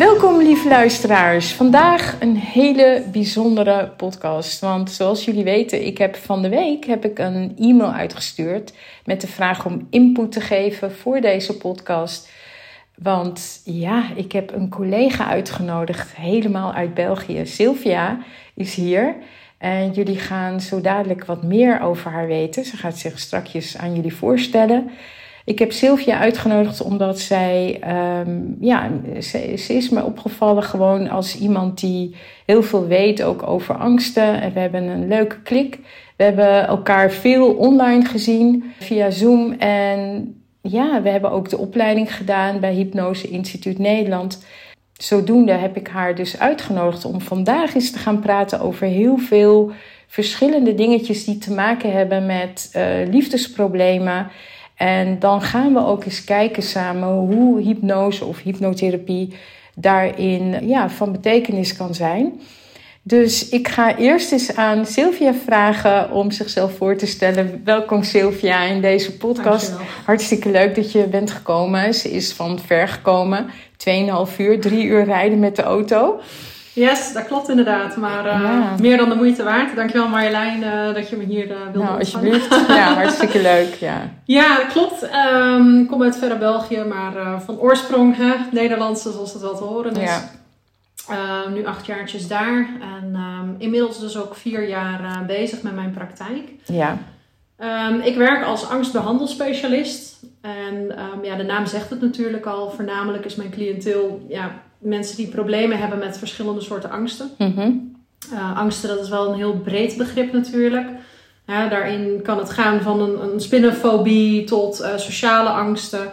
Welkom lieve luisteraars. Vandaag een hele bijzondere podcast. Want zoals jullie weten, ik heb van de week heb ik een e-mail uitgestuurd met de vraag om input te geven voor deze podcast. Want ja, ik heb een collega uitgenodigd, helemaal uit België. Sylvia is hier. En jullie gaan zo dadelijk wat meer over haar weten. Ze gaat zich strakjes aan jullie voorstellen. Ik heb Sylvia uitgenodigd omdat zij, ehm, ja, ze, is me opgevallen gewoon als iemand die heel veel weet ook over angsten. En we hebben een leuke klik. We hebben elkaar veel online gezien via Zoom. En ja, we hebben ook de opleiding gedaan bij Hypnose Instituut Nederland. Zodoende heb ik haar dus uitgenodigd om vandaag eens te gaan praten over heel veel verschillende dingetjes die te maken hebben met uh, liefdesproblemen. En dan gaan we ook eens kijken samen hoe hypnose of hypnotherapie daarin ja, van betekenis kan zijn. Dus ik ga eerst eens aan Sylvia vragen om zichzelf voor te stellen. Welkom Sylvia in deze podcast. Hartstikke leuk dat je bent gekomen. Ze is van ver gekomen. 2,5 uur, 3 uur rijden met de auto. Yes, dat klopt inderdaad. Maar uh, meer dan de moeite waard. Dankjewel Marjolein uh, dat je me hier uh, wilde nou, alsjeblieft. ja, hartstikke leuk. Ja, ja dat klopt. Um, ik kom uit verre België, maar van oorsprong hè, Nederlandse zoals het wel te horen is. Ja. Ehm, nu acht jaartjes daar. En um, inmiddels dus ook vier jaar bezig met mijn praktijk. Ja. ik werk als angstbehandelspecialist. En ja, de naam zegt het natuurlijk al. Voornamelijk is mijn cliënteel ja, mensen die problemen hebben met verschillende soorten angsten. Mhm. uh, angsten, dat is wel een heel breed begrip natuurlijk. Ja, daarin kan het gaan van een, een spinnenfobie tot uh, sociale angsten.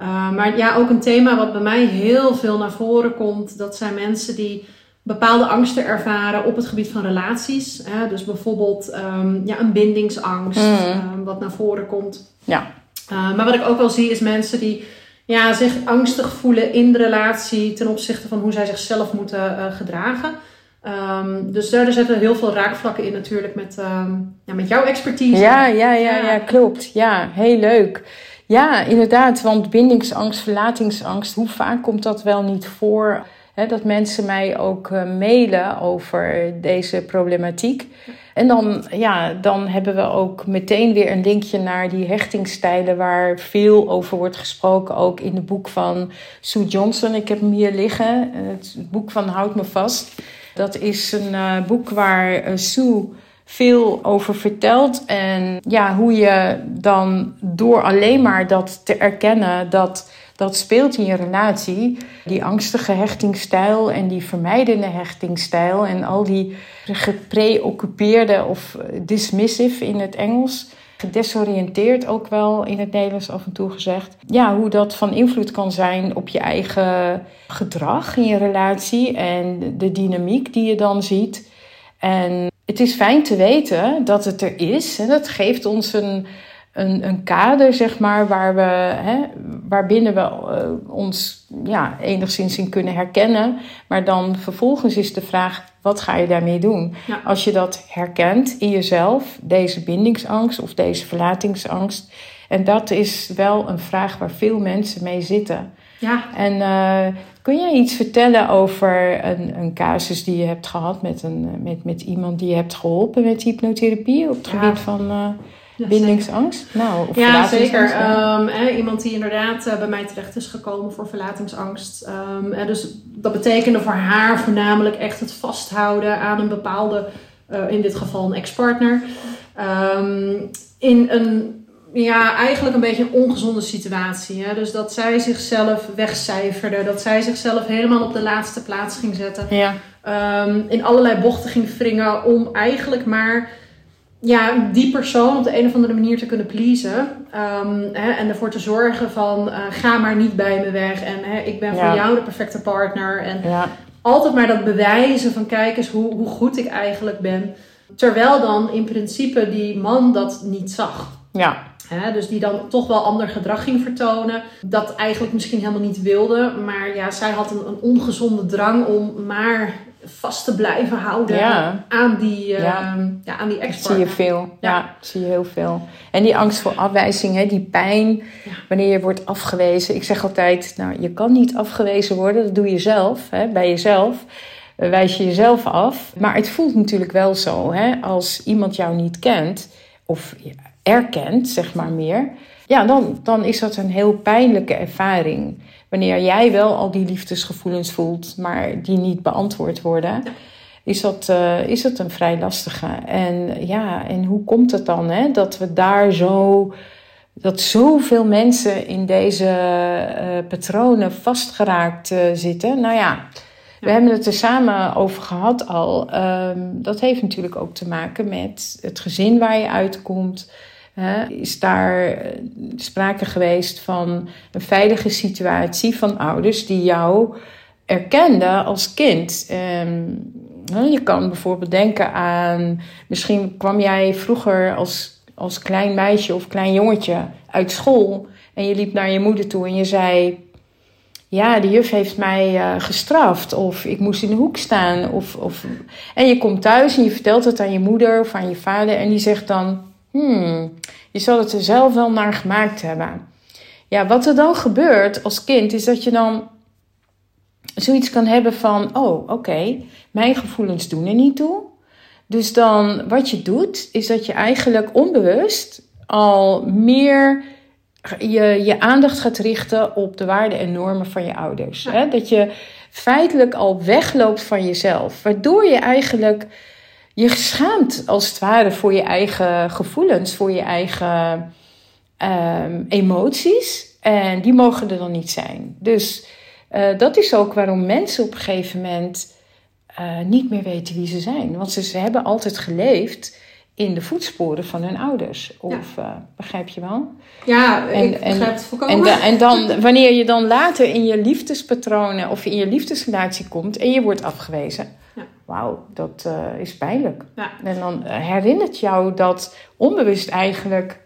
Uh, maar ja, ook een thema wat bij mij heel veel naar voren komt, dat zijn mensen die bepaalde angsten ervaren op het gebied van relaties. Hè? Dus bijvoorbeeld um, ja, een bindingsangst, mm. wat naar voren komt. Ja. maar wat ik ook wel zie is mensen die ja, zich angstig voelen in de relatie ten opzichte van hoe zij zichzelf moeten uh, gedragen. Um, dus daar zitten heel veel raakvlakken in natuurlijk met, um, ja, met jouw expertise. Ja, ja, ja, ja, klopt. Ja, heel leuk. Ja, inderdaad, want bindingsangst, verlatingsangst, hoe vaak komt dat wel niet voor? Dat mensen mij ook uh, mailen over deze problematiek. En dan, ja, dan hebben we ook meteen weer een linkje naar die hechtingstijlen waar veel over wordt gesproken. Ook in het boek van Sue Johnson. Ik heb hem hier liggen. Het boek van Houd me vast. Dat is een uh, boek waar uh, Sue veel over vertelt. En ja, hoe je dan door alleen maar dat te erkennen dat dat speelt in je relatie. Die angstige hechtingsstijl en die vermijdende hechtingsstijl en al die gepreoccupeerde of dismissive in het Engels. Gedesoriënteerd ook wel in het Nederlands af en toe gezegd. Ja, hoe dat van invloed kan zijn op je eigen gedrag in je relatie en de dynamiek die je dan ziet. En het is fijn te weten dat het er is. En dat geeft ons een, een, een kader, zeg maar, waar we, hè, waarbinnen we uh, ons ja, enigszins in kunnen herkennen. Maar dan vervolgens is de vraag: wat ga je daarmee doen? Ja. Als je dat herkent in jezelf, deze bindingsangst of deze verlatingsangst. En dat is wel een vraag waar veel mensen mee zitten. Ja. En uh, kun jij iets vertellen over een, een casus die je hebt gehad met, een, met, met iemand die je hebt geholpen met hypnotherapie op het ja. gebied van. Uh, bindingsangst? Nou, of ja, zeker. Um, eh, iemand die inderdaad uh, bij mij terecht is gekomen voor verlatingsangst. Um, eh, dus dat betekende voor haar voornamelijk echt het vasthouden aan een bepaalde, uh, in dit geval een ex-partner. Um, in een, ja, eigenlijk een beetje een ongezonde situatie. Hè? Dus dat zij zichzelf wegcijferde, dat zij zichzelf helemaal op de laatste plaats ging zetten. Ja. in allerlei bochten ging wringen om eigenlijk maar ja, die persoon op de een of andere manier te kunnen pleasen. Um, hè, en ervoor te zorgen van uh, ga maar niet bij me weg. En hè, ik ben ja. voor jou de perfecte partner. En ja. altijd maar dat bewijzen van kijk eens hoe, hoe goed ik eigenlijk ben. Terwijl dan in principe die man dat niet zag. Ja. Hè, dus die dan toch wel ander gedrag ging vertonen. Dat eigenlijk misschien helemaal niet wilde. Maar ja, zij had een, een ongezonde drang om maar vast te blijven houden Ja. aan die, Ja. ja. ja, aan die Dat zie je veel. Ja. Ja. zie je heel veel. En die angst voor afwijzing, hè, die pijn wanneer je wordt afgewezen. Ik zeg altijd, nou, je kan niet afgewezen worden. Dat doe je zelf, hè, bij jezelf. Eh, Wijs je jezelf af. Maar het voelt natuurlijk wel zo, hè, als iemand jou niet kent of erkent, zeg maar meer. Ja, dan, dan is dat een heel pijnlijke ervaring. Wanneer jij wel al die liefdesgevoelens voelt, maar die niet beantwoord worden, is, dat, eh, is dat een vrij lastige. En ja, en hoe komt het dan hè, dat we daar zo, dat zoveel mensen in deze eh, patronen vastgeraakt eh, zitten? Nou ja. We hebben het er samen over gehad al. Ehm, dat heeft natuurlijk ook te maken met het gezin waar je uitkomt. Is daar eh, sprake geweest van een veilige situatie van ouders die jou erkenden als kind? Ehm, je kan bijvoorbeeld denken aan, misschien kwam jij vroeger als, als klein meisje of klein jongetje uit school en je liep naar je moeder toe en je zei: ja, de juf heeft mij eh, gestraft. Of ik moest in de hoek staan. Of, of... En je komt thuis en je vertelt het aan je moeder of aan je vader. En die zegt dan, hmm, je zal het er zelf wel naar gemaakt hebben. Ja, wat er dan gebeurt als kind is dat je dan zoiets kan hebben van, oh, oké, mijn gevoelens doen er niet toe. Dus dan wat je doet, is dat je eigenlijk onbewust al meer je, je aandacht gaat richten op de waarden en normen van je ouders. Ja. Hè? Dat je feitelijk al wegloopt van jezelf. Waardoor je eigenlijk je schaamt als het ware voor je eigen gevoelens, voor je eigen ehm, emoties. En die mogen er dan niet zijn. Dus eh, dat is ook waarom mensen op een gegeven moment eh, niet meer weten wie ze zijn. Want ze, ze hebben altijd geleefd in de voetsporen van hun ouders. Of eh, begrijp je wel? Ja, En- ik en- begrijp het volkomen. En, da- en dan, wanneer je dan later in je liefdespatronen of in je liefdesrelatie komt en je wordt afgewezen. Wauw, dat eh, is pijnlijk. Ja. En dan eh, herinnert jou dat onbewust eigenlijk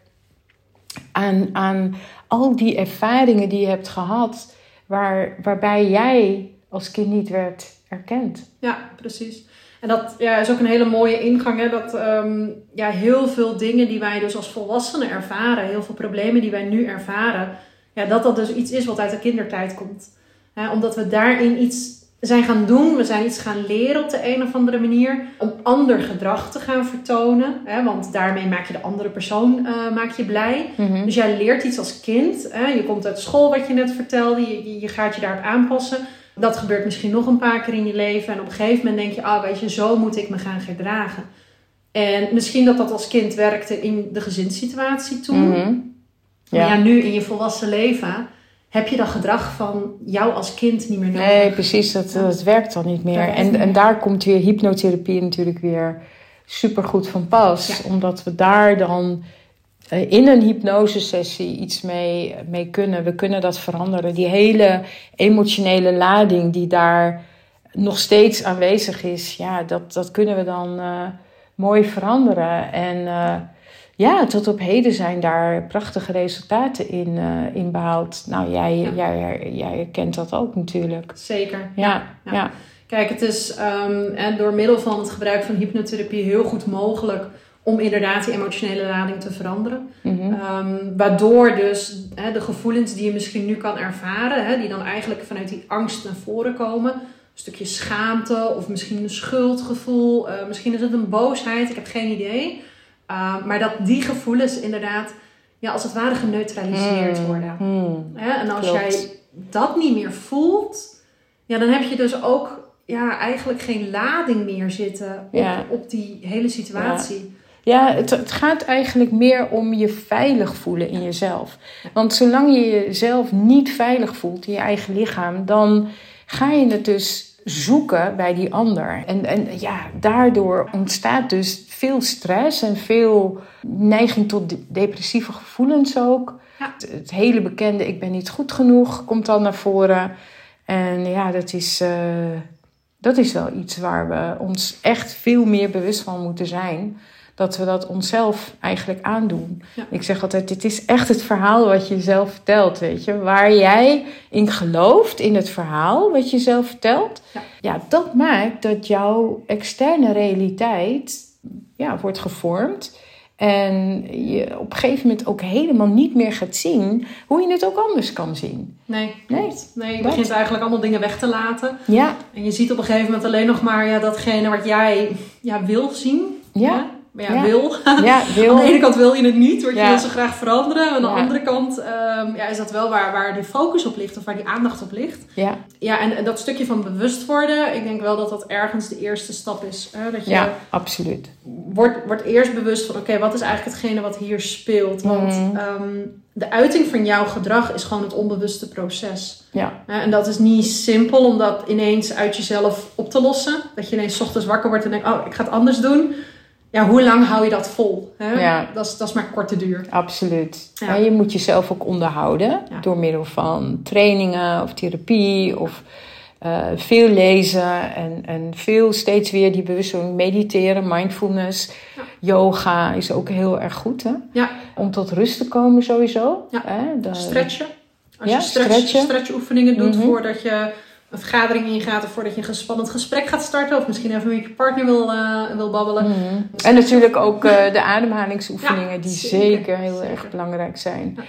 aan, aan al die ervaringen die je hebt gehad, waar, waarbij jij als kind niet werd erkend. Ja, precies. En dat ja, is ook een hele mooie ingang. Hè? Dat ehm, ja, heel veel dingen die wij dus als volwassenen ervaren, heel veel problemen die wij nu ervaren, ja, dat dat dus iets is wat uit de kindertijd komt. Hè, omdat we daarin iets zijn gaan doen, we zijn iets gaan leren op de een of andere manier, om ander gedrag te gaan vertonen. Hè? Want daarmee maak je de andere persoon eh, maak je blij. Dus jij leert iets als kind. Hè? Je komt uit school, wat je net vertelde. Je, je- gaat je daarop aanpassen. Dat gebeurt misschien nog een paar keer in je leven. En op een gegeven moment denk je, ah, weet je, zo moet ik me gaan gedragen. En misschien dat dat als kind werkte in de gezinssituatie toen. Mhm. Maar ja, Ja. nu in je volwassen leven heb je dat gedrag van jou als kind niet meer nodig. Nee, precies, dat, dat werkt dan niet meer. En, en daar komt weer hypnotherapie natuurlijk weer super goed van pas. Ja. Omdat we daar dan eh, in een hypnosesessie iets mee, mee kunnen. We kunnen dat veranderen. Die hele emotionele lading die daar nog steeds aanwezig is, ja, dat, dat kunnen we dan eh, mooi veranderen. En eh, ja, tot op heden zijn daar prachtige resultaten in, eh, in behaald. Nou, jij, Ja. jij, jij kent dat ook natuurlijk. Zeker. Ja, Ja. ja. Kijk, het is ehm, en door middel van het gebruik van hypnotherapie heel goed mogelijk om inderdaad die emotionele lading te veranderen. Mhm. Ehm, waardoor dus de gevoelens die je misschien nu kan ervaren, die dan eigenlijk vanuit die angst naar voren komen. Een stukje schaamte of misschien een schuldgevoel. eh, misschien is het een boosheid, ik heb geen idee. Ehm, maar dat die gevoelens inderdaad ja, als het ware geneutraliseerd Mm, worden. mm. Hè? En als Klopt. jij dat niet meer voelt, ja, dan heb je dus ook ja, eigenlijk geen lading meer zitten op, Ja. op die hele situatie. Ja, het, het gaat eigenlijk meer om je veilig voelen in jezelf. Want zolang je jezelf niet veilig voelt in je eigen lichaam, dan ga je het dus zoeken bij die ander. En, en ja, daardoor ontstaat dus veel stress en veel neiging tot de- depressieve gevoelens ook. Ja. Het, het hele bekende ik ben niet goed genoeg komt dan naar voren. En ja, dat is... eh, Dat is wel iets waar we ons echt veel meer bewust van moeten zijn. Dat we dat onszelf eigenlijk aandoen. Ja. Ik zeg altijd, dit is echt het verhaal wat je zelf vertelt, weet je. Waar jij in gelooft, in het verhaal wat je zelf vertelt. Ja. ja, dat maakt dat jouw externe realiteit ja, wordt gevormd. En je op een gegeven moment ook helemaal niet meer gaat zien hoe je het ook anders kan zien. Nee, Nee, nee je dat. begint eigenlijk allemaal dingen weg te laten. Ja, En je ziet op een gegeven moment alleen nog maar ja, datgene wat jij ja, wil zien. Ja. Maar ja, Ja. wil. ja, wil. Aan de ene kant wil je het niet, want je wil zo graag veranderen. Aan de andere kant ehm, ja, is dat wel waar, waar die focus op ligt of waar die aandacht op ligt. Ja, Ja, en, en dat stukje van bewust worden, ik denk wel dat dat ergens de eerste stap is. Hè? Dat je ja, absoluut. wordt, wordt eerst bewust van, oké, wat is eigenlijk hetgene wat hier speelt? Want Mhm. ehm, de uiting van jouw gedrag is gewoon het onbewuste proces. Ja, En dat is niet simpel om dat ineens uit jezelf op te lossen. Dat je ineens 's ochtends wakker wordt en denkt, oh, ik ga het anders doen. Ja, hoe lang hou je dat vol? Hè? Ja. Dat, is, dat is maar korte duur. absoluut. Ja. En je moet jezelf ook onderhouden Ja. door middel van trainingen of therapie of eh, veel lezen en, en veel steeds weer die bewustwording mediteren, mindfulness, yoga is ook heel erg goed hè? Ja, om tot rust te komen sowieso. Ja. Hè? De- stretchen. Als Ja, je stretch, stretchen. stretchoefeningen doet Mhm. voordat je een vergadering ingaat of voordat je een spannend gesprek gaat starten. Of misschien even met je partner wil, eh, wil babbelen. Mhm. En natuurlijk ook eh, de ademhalingsoefeningen, Ja, die zeker, zeker, heel zeker. erg belangrijk zijn. Ja.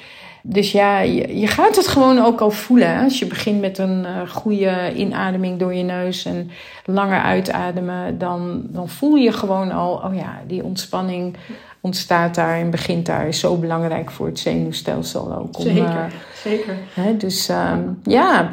Dus ja, je, je gaat het gewoon ook al voelen. Hè? Als je begint met een eh, goede inademing door je neus en langer uitademen, dan, dan voel je gewoon al, oh ja, die ontspanning ontstaat daar en begint daar. Is zo belangrijk voor het zenuwstelsel ook. Om, Zeker, zeker. Hè, dus ehm, ja,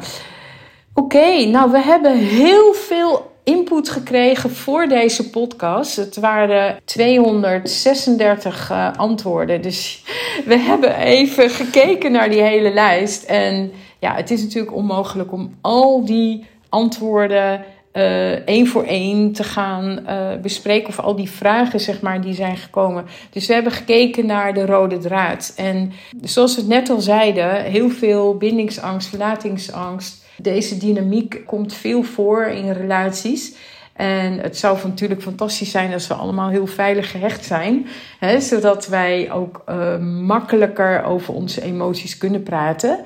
oké. Nou, we hebben heel veel input gekregen voor deze podcast. Het waren 236 eh, antwoorden. Dus we hebben even gekeken naar die hele lijst. En ja, het is natuurlijk onmogelijk om al die antwoorden eh, één voor één te gaan eh, bespreken. Of al die vragen, zeg maar, die zijn gekomen. Dus we hebben gekeken naar de rode draad. En zoals we het net al zeiden, heel veel bindingsangst, verlatingsangst. Deze dynamiek komt veel voor in relaties. En het zou natuurlijk fantastisch zijn als we allemaal heel veilig gehecht zijn. Hè, zodat wij ook eh, makkelijker over onze emoties kunnen praten.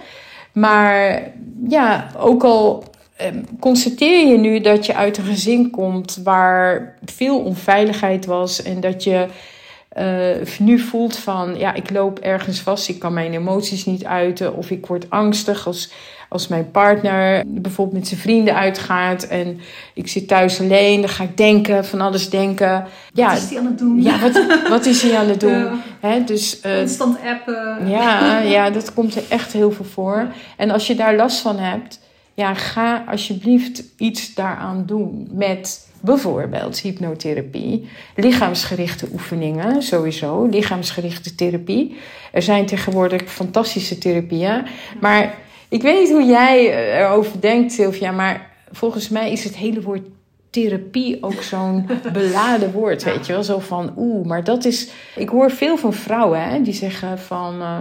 Maar ja, ook al Ehm, constateer je nu dat je uit een gezin komt waar veel onveiligheid was en dat je uh, nu voelt van ja, ik loop ergens vast, ik kan mijn emoties niet uiten of ik word angstig als, als mijn partner bijvoorbeeld met zijn vrienden uitgaat en ik zit thuis alleen, dan ga ik denken, van alles denken. Ja, wat is hij aan het doen? Ja, wat, wat is hij aan het doen? Ja. Hè, dus, uh, Constant appen. Ja, ja, dat komt er echt heel veel voor. En als je daar last van hebt, ja, ga alsjeblieft iets daaraan doen met bijvoorbeeld hypnotherapie, lichaamsgerichte oefeningen, sowieso, lichaamsgerichte therapie. Er zijn tegenwoordig fantastische therapieën, maar ik weet niet hoe jij erover denkt, Sylvia, maar volgens mij is het hele woord therapie ook zo'n beladen woord, weet je wel, zo van oeh, maar dat is. Ik hoor veel van vrouwen hè, die zeggen van. Uh,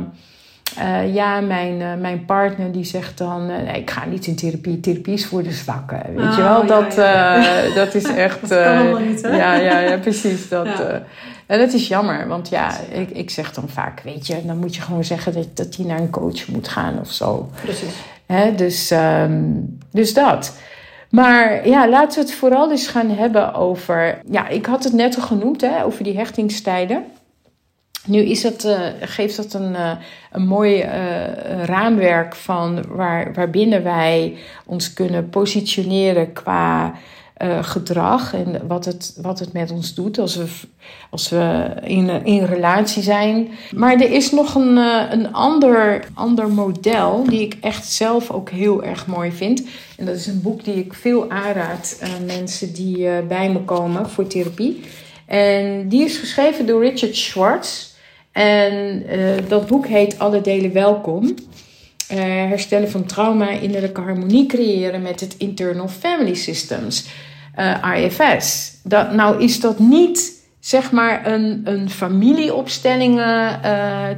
uh, ja, mijn, uh, mijn partner die zegt dan: uh, nee, ik ga niet in therapie. Therapie is voor de zwakken. Weet oh, je wel? Ja, dat, ja. dat is echt. dat kan allemaal niet, hè? Ja, ja, ja precies. Dat, Ja. en dat is jammer, want ja, ik, ik zeg dan vaak: weet je, dan moet je gewoon zeggen dat, dat hij naar een coach moet gaan of zo. Precies. Hè, dus, um, dus dat. Maar ja, laten we het vooral eens gaan hebben over. Ja, ik had het net al genoemd, hè, over die hechtingstijden. Nu is dat, uh, geeft dat een, uh, een mooi uh, raamwerk van waar, waarbinnen wij ons kunnen positioneren qua gedrag en wat het, wat het met ons doet als we, als we in, in relatie zijn. Maar er is nog een, een ander, ander model die ik echt zelf ook heel erg mooi vind. En dat is een boek die ik veel aanraad aan mensen die bij me komen voor therapie. En die is geschreven door Richard Schwartz. En uh, dat boek heet Alle delen welkom. Uh, herstellen van trauma, innerlijke harmonie creëren met het Internal Family Systems, uh, IFS. Dat, nou is dat niet zeg maar een, een familieopstellingen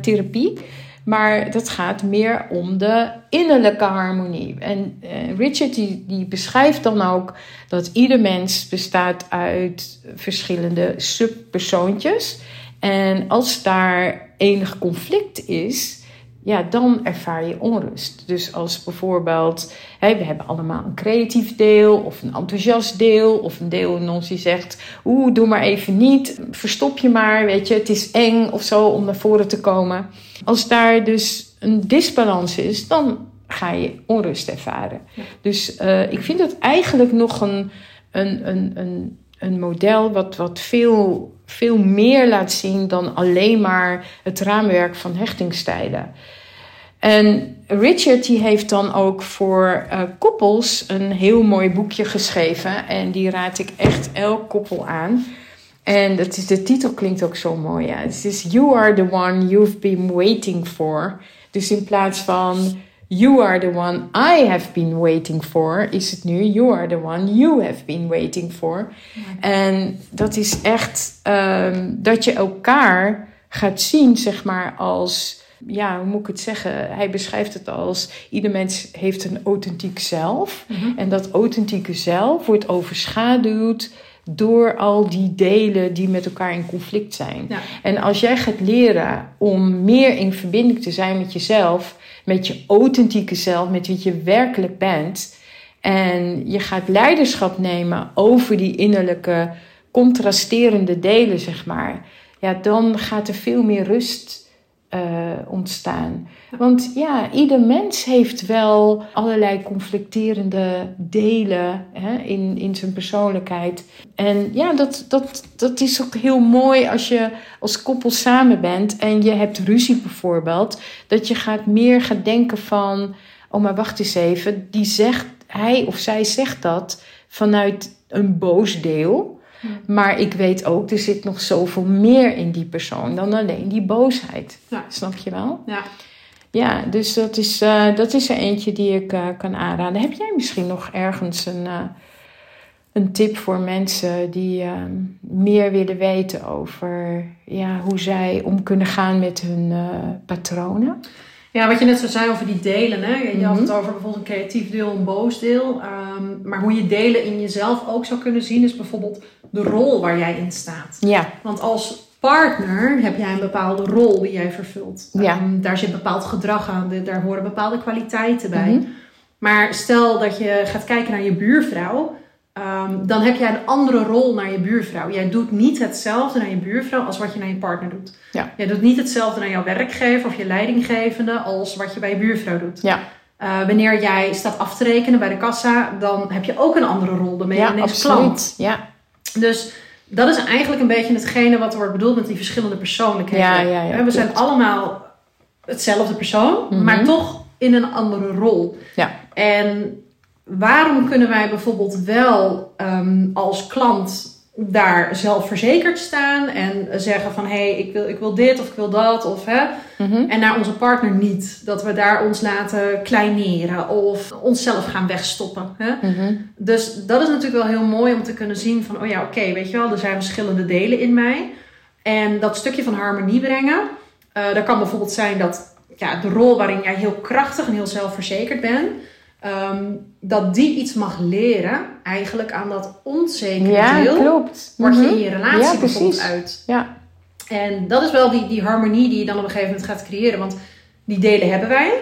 therapie. Maar dat gaat meer om de innerlijke harmonie. En Richard die, die beschrijft dan ook dat ieder mens bestaat uit verschillende subpersoontjes. En als daar enig conflict is, ja, dan ervaar je onrust. Dus als bijvoorbeeld, hè, we hebben allemaal een creatief deel of een enthousiast deel of een deel in ons die zegt, oeh, doe maar even niet, verstop je maar, weet je, het is eng of zo om naar voren te komen. Als daar dus een disbalans is, dan ga je onrust ervaren. Dus uh, ik vind het eigenlijk nog een, een, een, een, een model wat, wat veel veel meer laat zien dan alleen maar het raamwerk van hechtingstijlen. En Richard die heeft dan ook voor uh, koppels een heel mooi boekje geschreven. En die raad ik echt elk koppel aan. En dat is, de titel klinkt ook zo mooi. Ja. Het is You are the one you've been waiting for. Dus in plaats van You are the one I have been waiting for, is het nu You are the one you have been waiting for. En dat is echt um, dat je elkaar gaat zien, zeg maar, als, ja, hoe moet ik het zeggen? Hij beschrijft het als ieder mens heeft een authentiek zelf. Mm -hmm. En dat authentieke zelf wordt overschaduwd door al die delen die met elkaar in conflict zijn. Ja. En als jij gaat leren om meer in verbinding te zijn met jezelf met je authentieke zelf, met wie je werkelijk bent. En je gaat leiderschap nemen over die innerlijke contrasterende delen, zeg maar. Ja, dan gaat er veel meer rust uh, ontstaan. Want ja, ieder mens heeft wel allerlei conflicterende delen hè, in, in zijn persoonlijkheid. En ja, dat, dat, dat is ook heel mooi als je als koppel samen bent en je hebt ruzie bijvoorbeeld. Dat je gaat meer gaat denken van, oh maar wacht eens even, die zegt, hij of zij zegt dat vanuit een boos deel. Maar ik weet ook, er zit nog zoveel meer in die persoon dan alleen die boosheid. Ja. Snap je wel? Ja. Ja, dus dat is, uh, dat is er eentje die ik uh, kan aanraden. Heb jij misschien nog ergens een, uh, een tip voor mensen die ehm, meer willen weten over ja, hoe zij om kunnen gaan met hun patronen? Ja, wat je net zo zei over die delen. Hè? Je had het mhm. over bijvoorbeeld een creatief deel, een boos deel. Um, maar hoe je delen in jezelf ook zou kunnen zien, is bijvoorbeeld de rol waar jij in staat. Ja. Want als partner heb jij een bepaalde rol die jij vervult. Ja. Um, daar zit bepaald gedrag aan, daar horen bepaalde kwaliteiten bij. Mm Maar stel dat je gaat kijken naar je buurvrouw. Um, dan heb jij een andere rol naar je buurvrouw. Jij doet niet hetzelfde naar je buurvrouw als wat je naar je partner doet. Ja. Jij doet niet hetzelfde naar jouw werkgever of je leidinggevende als wat je bij je buurvrouw doet. Ja. Uh, wanneer jij staat af te rekenen bij de kassa, dan heb je ook een andere rol. Dan ben je ja, ineens absoluut. klant. Ja. Dus dat is eigenlijk een beetje hetgene wat wordt bedoeld met die verschillende persoonlijkheden. Ja, ja, We zijn allemaal hetzelfde persoon, mm -hmm. maar toch in een andere rol. Ja. En waarom kunnen wij bijvoorbeeld wel um, als klant daar zelfverzekerd staan en zeggen van hé, hey, ik, wil, ik wil dit of ik wil dat of hè. Mm -hmm. En naar onze partner niet. Dat we daar ons laten kleineren of onszelf gaan wegstoppen. Hè? Mm -hmm. Dus dat is natuurlijk wel heel mooi om te kunnen zien van oh ja, oké, okay, weet je wel, er zijn verschillende delen in mij. En dat stukje van harmonie brengen. Uh, dat kan bijvoorbeeld zijn dat ja, de rol waarin jij heel krachtig en heel zelfverzekerd bent Um, dat die iets mag leren, eigenlijk aan dat onzekere ja, deel. klopt. Wat mm -hmm. je in je relatie ja, bijvoorbeeld uit. Ja. En dat is wel die, die harmonie die je dan op een gegeven moment gaat creëren. Want die delen hebben wij,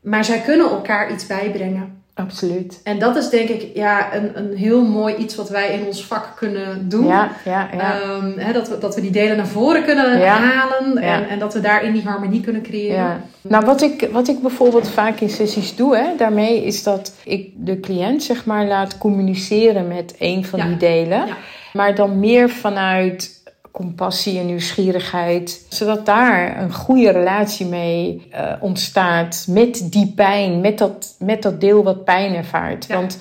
maar zij kunnen elkaar iets bijbrengen. Absoluut. En dat is denk ik ja, een, een heel mooi iets wat wij in ons vak kunnen doen. Ja, ja, ja. Um, hè, dat, we, dat we die delen naar voren kunnen ja. halen en, Ja. en dat we daarin die harmonie kunnen creëren. Ja. Nou, wat ik, wat ik bijvoorbeeld vaak in sessies doe, hè, daarmee is dat ik de cliënt zeg maar laat communiceren met een van die delen. Maar dan meer vanuit compassie en nieuwsgierigheid. Zodat daar een goede relatie mee eh, ontstaat met die pijn, met dat, met dat deel wat pijn ervaart. Ja. Want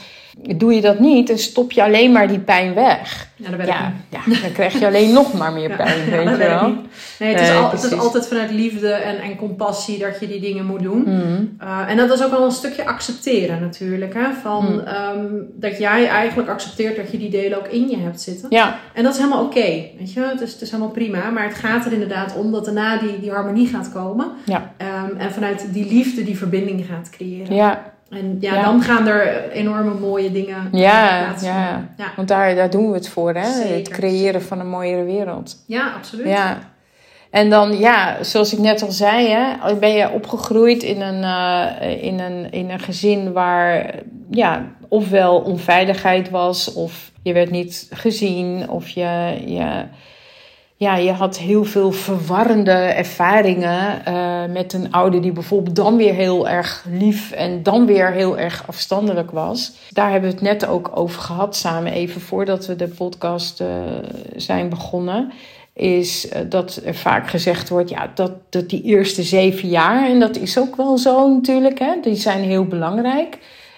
doe je dat niet en stop je alleen maar die pijn weg. Ja, dat Ja, dan krijg je alleen nog maar meer pijn, weet je wel. Nee, het is, Nee, al- het is precies. altijd vanuit liefde en, en compassie dat je die dingen moet doen. Mm. Uh, en dat is ook wel een stukje accepteren natuurlijk. Hè? Van, Hmm. ehm, dat jij eigenlijk accepteert dat je die delen ook in je hebt zitten. Ja, En dat is helemaal oké. weet je, het is, het is helemaal prima. Maar het gaat er inderdaad om dat daarna die, die harmonie gaat komen. Ja. Ehm, en vanuit die liefde die verbinding gaat creëren. ja, En ja, Ja. dan gaan er enorme mooie dingen ja, plaatsvinden. ja. Ja. Want daar, daar doen we het voor, hè? Het Zeker. creëren van een mooiere wereld. Ja, absoluut. Ja. En dan, ja, zoals ik net al zei, hè, ben je opgegroeid in een, eh, in een, in een gezin waar, ja, ofwel onveiligheid was, of je werd niet gezien, of je, je, ja, je had heel veel verwarrende ervaringen eh, met een ouder die bijvoorbeeld dan weer heel erg lief en dan weer heel erg afstandelijk was. Daar hebben we het net ook over gehad samen, even voordat we de podcast eh, zijn begonnen is eh, dat er vaak gezegd wordt, ja, dat, dat die eerste zeven jaar, en dat is ook wel zo natuurlijk, hè, die zijn heel belangrijk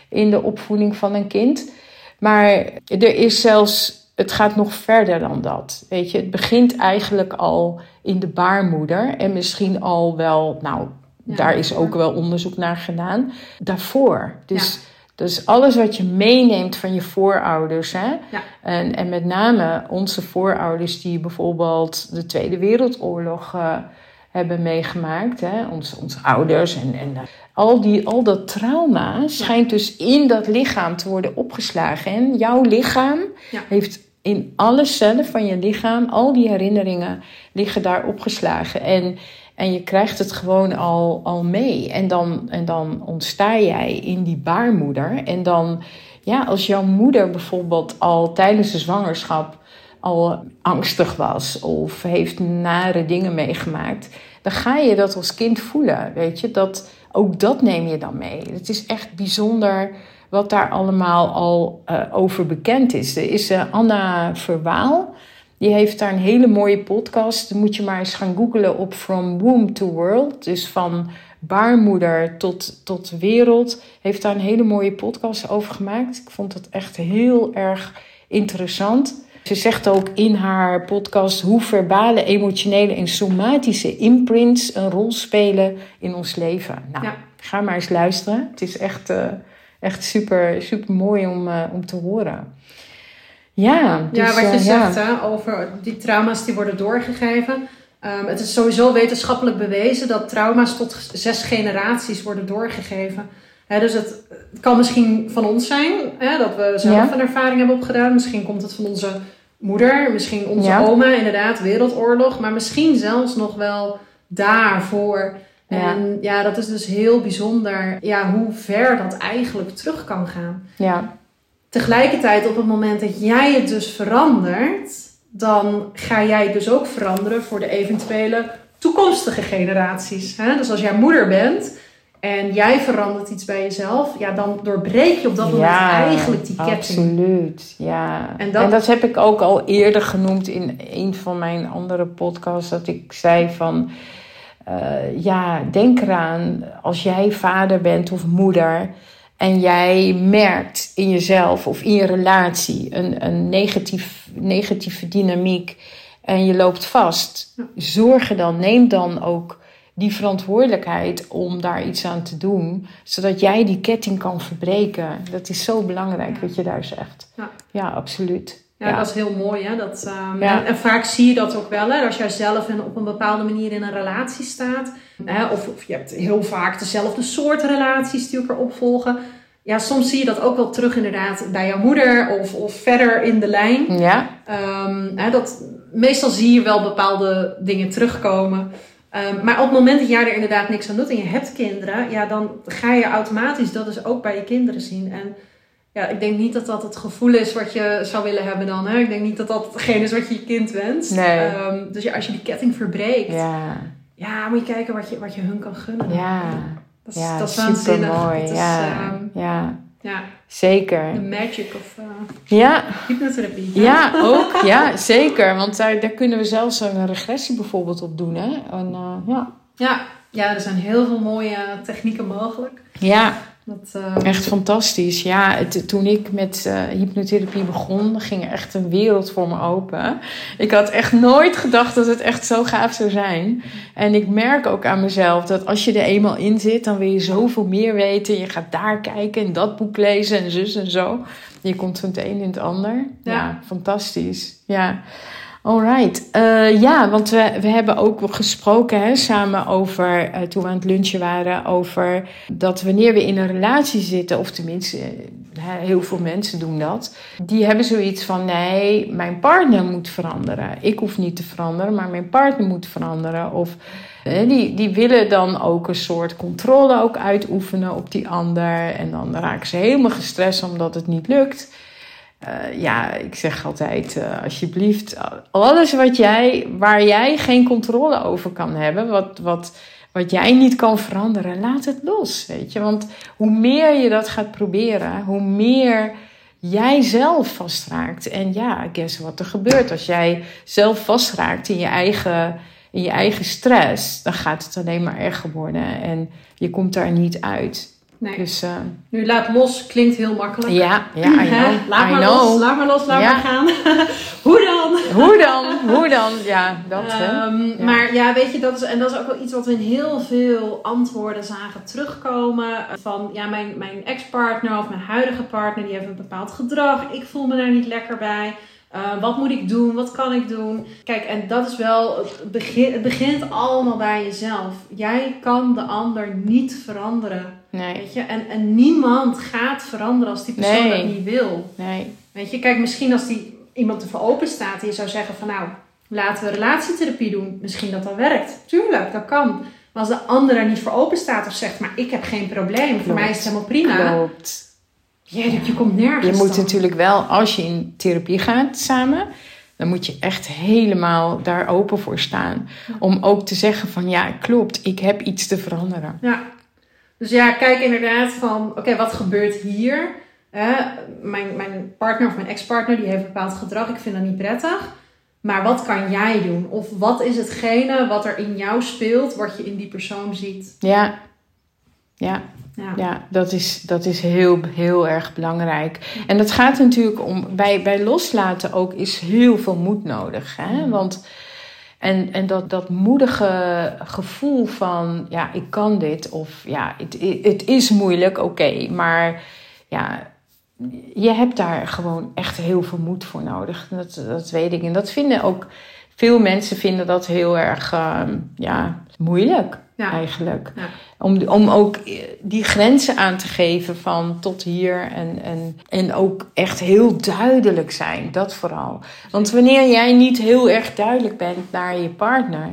in de opvoeding van een kind. Maar er is zelfs, het gaat nog verder dan dat. Weet je, het begint eigenlijk al in de baarmoeder en misschien al wel, nou, Ja, daar is ook wel onderzoek naar gedaan, daarvoor. Dus, dus alles wat je meeneemt van je voorouders, hè, Ja. en, en met name onze voorouders die bijvoorbeeld de Tweede Wereldoorlog eh, hebben meegemaakt. Hè? Ons, onze ouders en, en eh, al, die, al dat trauma schijnt dus in dat lichaam te worden opgeslagen. En jouw lichaam Ja. heeft in alle cellen van je lichaam, al die herinneringen liggen daar opgeslagen. En, en je krijgt het gewoon al, al mee. En dan, en dan ontsta jij in die baarmoeder. En dan, ja, als jouw moeder bijvoorbeeld al tijdens de zwangerschap al angstig was of heeft nare dingen meegemaakt, dan ga je dat als kind voelen. Weet je, dat, ook dat neem je dan mee. Het is echt bijzonder wat daar allemaal al eh, over bekend is. Er is eh, Anna Verwaal. Die heeft daar een hele mooie podcast. Moet je maar eens gaan googlen op From Womb to World. Dus van baarmoeder tot, tot wereld. Heeft daar een hele mooie podcast over gemaakt. Ik vond het echt heel erg interessant. Ze zegt ook in haar podcast hoe verbale, emotionele en somatische imprints een rol spelen in ons leven. Nou, Ja. ga maar eens luisteren. Het is echt, eh, echt super, super mooi om, eh, om te horen. Ja, dus, ja, wat je eh, ja. zegt hè, over die trauma's die worden doorgegeven. Ehm, het is sowieso wetenschappelijk bewezen dat trauma's tot zes generaties worden doorgegeven. Dus het, het kan misschien van ons zijn, hè, dat we zelf Ja. een ervaring hebben opgedaan. Misschien komt het van onze moeder, misschien onze Ja. oma, inderdaad, wereldoorlog. Maar misschien zelfs nog wel daarvoor. Ja. En ja, dat is dus heel bijzonder ja, hoe ver dat eigenlijk terug kan gaan. Ja, Tegelijkertijd, op het moment dat jij het dus verandert, dan ga jij dus ook veranderen voor de eventuele toekomstige generaties. Hè? Dus als jij moeder bent en jij verandert iets bij jezelf, ja, dan doorbreek je op dat moment eigenlijk die ketting. Absoluut, ja. En En dat- heb ik ook al eerder genoemd in een van mijn andere podcasts. Dat ik zei van, eh, ja, denk eraan als jij vader bent of moeder... en jij merkt in jezelf of in je relatie een, een negatief, negatieve dynamiek... en je loopt vast, zorg er dan, neem dan ook die verantwoordelijkheid om daar iets aan te doen, zodat jij die ketting kan verbreken. Dat is zo belangrijk wat je daar zegt. Ja. Ja, absoluut. Ja, Ja. dat is heel mooi. Hè? Dat, ehm, Ja. en, en vaak zie je dat ook wel. Hè? Als jij zelf in, op een bepaalde manier in een relatie staat. Hè? Of, of je hebt heel vaak dezelfde soort relaties die elkaar opvolgen. Ja, soms zie je dat ook wel terug inderdaad bij jouw moeder of, of verder in de lijn. Ja, Ehm, hè, dat, meestal zie je wel bepaalde dingen terugkomen. Ehm, maar op het moment dat jij er inderdaad niks aan doet en je hebt kinderen, ja, dan ga je automatisch dat dus ook bij je kinderen zien. En ja, ik denk niet dat dat het gevoel is wat je zou willen hebben dan. Hè? Ik denk niet dat dat hetgeen is wat je je kind wenst. Nee. Ehm, dus ja, als je die ketting verbreekt, ja. ja, moet je kijken wat je, wat je hun kan gunnen. ja. dat is, ja dat is waanzinnig. Dat is, Ja, ehm, ja, ja, zeker. de magic of eh Ja, hypnotherapie. ja, ook. Ja, zeker. Want daar, daar kunnen we zelfs een regressie bijvoorbeeld op doen. Hè? En, eh, ja. Ja, ja, er zijn heel veel mooie technieken mogelijk. ja, Dat, uh... Echt fantastisch. Ja, het, toen ik met uh, hypnotherapie begon, ging er echt een wereld voor me open. Ik had echt nooit gedacht dat het echt zo gaaf zou zijn. En ik merk ook aan mezelf dat als je er eenmaal in zit, dan wil je zoveel meer weten. Je gaat daar kijken en dat boek lezen en zus en zo. Je komt van het een in het ander. Ja, ja fantastisch. Ja. Alright. Uh, ja, want we, we hebben ook gesproken hè, samen over, uh, toen we aan het lunchen waren, over dat wanneer we in een relatie zitten, of tenminste, uh, heel veel mensen doen dat, die hebben zoiets van: nee, mijn partner moet veranderen. Ik hoef niet te veranderen, maar mijn partner moet veranderen. Of die, die willen dan ook een soort controle ook uitoefenen op die ander. En dan raken ze helemaal gestrest omdat het niet lukt. Uh, ja, ik zeg altijd, uh, alsjeblieft, alles wat jij, waar jij geen controle over kan hebben, wat, wat, wat jij niet kan veranderen, laat het los, weet je. Want hoe meer je dat gaat proberen, hoe meer jij zelf vastraakt. En ja, guess wat er gebeurt als jij zelf vastraakt in je eigen, in je eigen stress, dan gaat het alleen maar erger worden en je komt daar niet uit. Nee. Dus, uh, nu laat los klinkt heel makkelijk. Ja, ja I know. laat I maar know. los, laat maar los, laat Ja. maar gaan. Hoe dan? Hoe dan? Hoe dan? Ja, dat hè. Ja. Maar ja, weet je, dat is, en dat is ook wel iets wat we in heel veel antwoorden zagen terugkomen. Van ja, mijn, mijn ex-partner of mijn huidige partner, die heeft een bepaald gedrag. Ik voel me daar niet lekker bij. Eh, wat moet ik doen? Wat kan ik doen? Kijk, en dat is wel, het, begin, het begint allemaal bij jezelf. Jij kan de ander niet veranderen. Nee, Weet je? En, en niemand gaat veranderen als die persoon Nee. dat niet wil. nee. Weet je, kijk, misschien als die iemand ervoor open staat en je zou zeggen van nou, laten we relatietherapie doen. Misschien dat dat werkt. Tuurlijk, dat kan. Maar als de ander er niet voor open staat of zegt, maar ik heb geen probleem, voor mij is het helemaal prima. Klopt. Jeetje, je komt nergens Je moet dan. natuurlijk wel, als je in therapie gaat samen, dan moet je echt helemaal daar open voor staan. Om ook te zeggen van ja, klopt, ik heb iets te veranderen. Ja. Dus ja, kijk inderdaad van, oké, wat gebeurt hier? Mijn, mijn partner of mijn ex-partner, die heeft een bepaald gedrag. Ik vind dat niet prettig. Maar wat kan jij doen? Of wat is hetgene wat er in jou speelt, wat je in die persoon ziet? Ja, ja, Ja. ja dat, is, dat is heel, heel erg belangrijk. En dat gaat natuurlijk om, bij, bij loslaten ook is heel veel moed nodig. Hè? Want, en en dat, dat moedige gevoel van, ja, ik kan dit. Of ja, het, het is moeilijk, oké. maar ja, je hebt daar gewoon echt heel veel moed voor nodig. Dat, dat weet ik. En dat vinden ook veel mensen vinden dat heel erg ehm, ja, moeilijk Ja. eigenlijk. Ja. Om, om ook die grenzen aan te geven van tot hier en, en, en ook echt heel duidelijk zijn. Dat vooral. Want wanneer jij niet heel erg duidelijk bent naar je partner,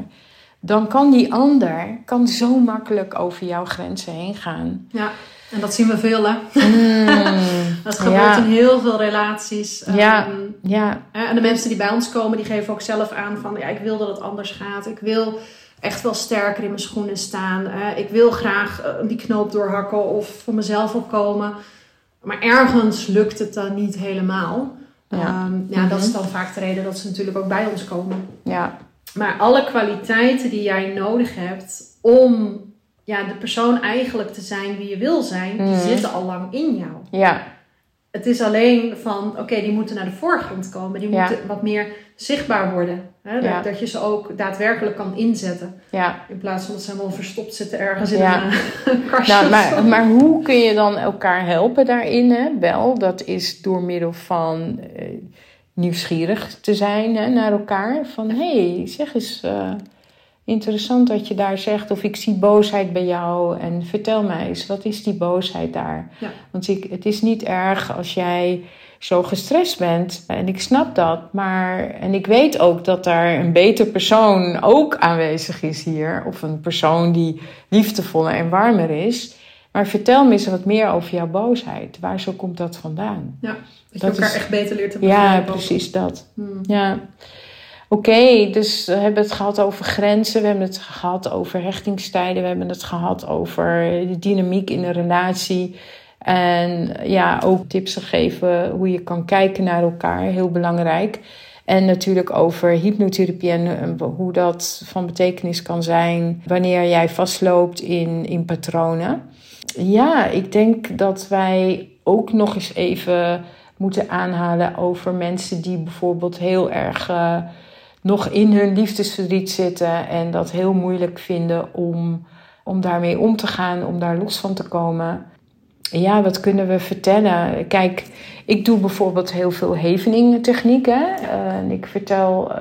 dan kan die ander kan zo makkelijk over jouw grenzen heen gaan. Ja, en dat zien we veel, hè? Mm, Dat gebeurt Ja. in heel veel relaties. Ja. Ehm, ja, en de mensen die bij ons komen, die geven ook zelf aan van... Ja, ik wil dat het anders gaat. Ik wil echt wel sterker in mijn schoenen staan. Eh, ik wil graag eh, die knoop doorhakken of voor mezelf opkomen. Maar ergens lukt het dan niet helemaal. Ja. Ehm, ja, dat is Mhm. dan vaak de reden dat ze natuurlijk ook bij ons komen. ja, Maar alle kwaliteiten die jij nodig hebt om ja, de persoon eigenlijk te zijn wie je wil zijn, die Mhm. zitten al lang in jou. ja, Het is alleen van, oké, die moeten naar de voorgrond komen. Die Ja. moeten wat meer zichtbaar worden. Hè? Dat, Ja. dat je ze ook daadwerkelijk kan inzetten. ja. In plaats van dat ze helemaal verstopt zitten ergens in Ja. een, kastje. Nou, maar, maar hoe kun je dan elkaar helpen daarin? Hè? Wel, dat is door middel van eh, nieuwsgierig te zijn hè, naar elkaar. Van hé, hey, zeg eens, eh, interessant dat je daar zegt. Of ik zie boosheid bij jou en vertel mij eens, wat is die boosheid daar? Ja. Want ik, het is niet erg als jij zo gestrest bent. En ik snap dat. Maar, en ik weet ook dat daar een beter persoon ook aanwezig is hier. Of een persoon die liefdevoller en warmer is. Maar vertel me eens wat meer over jouw boosheid. Waar zo komt dat vandaan? dat je elkaar is- echt beter leert te Ja, begrijpen. precies dat. Hmm. Ja. Oké, dus we hebben het gehad over grenzen, we hebben het gehad over hechtingstijden, we hebben het gehad over de dynamiek in een relatie. En ja, ook tips gegeven hoe je kan kijken naar elkaar, heel belangrijk. En natuurlijk over hypnotherapie en eh, hoe dat van betekenis kan zijn wanneer jij vastloopt in, in patronen. ja, ik denk dat wij ook nog eens even moeten aanhalen over mensen die bijvoorbeeld heel erg uh, nog in hun liefdesverdriet zitten en dat heel moeilijk vinden om, om daarmee om te gaan, om daar los van te komen. Ja, wat kunnen we vertellen? Kijk, ik doe bijvoorbeeld heel veel hevening technieken. Uh, en ik vertel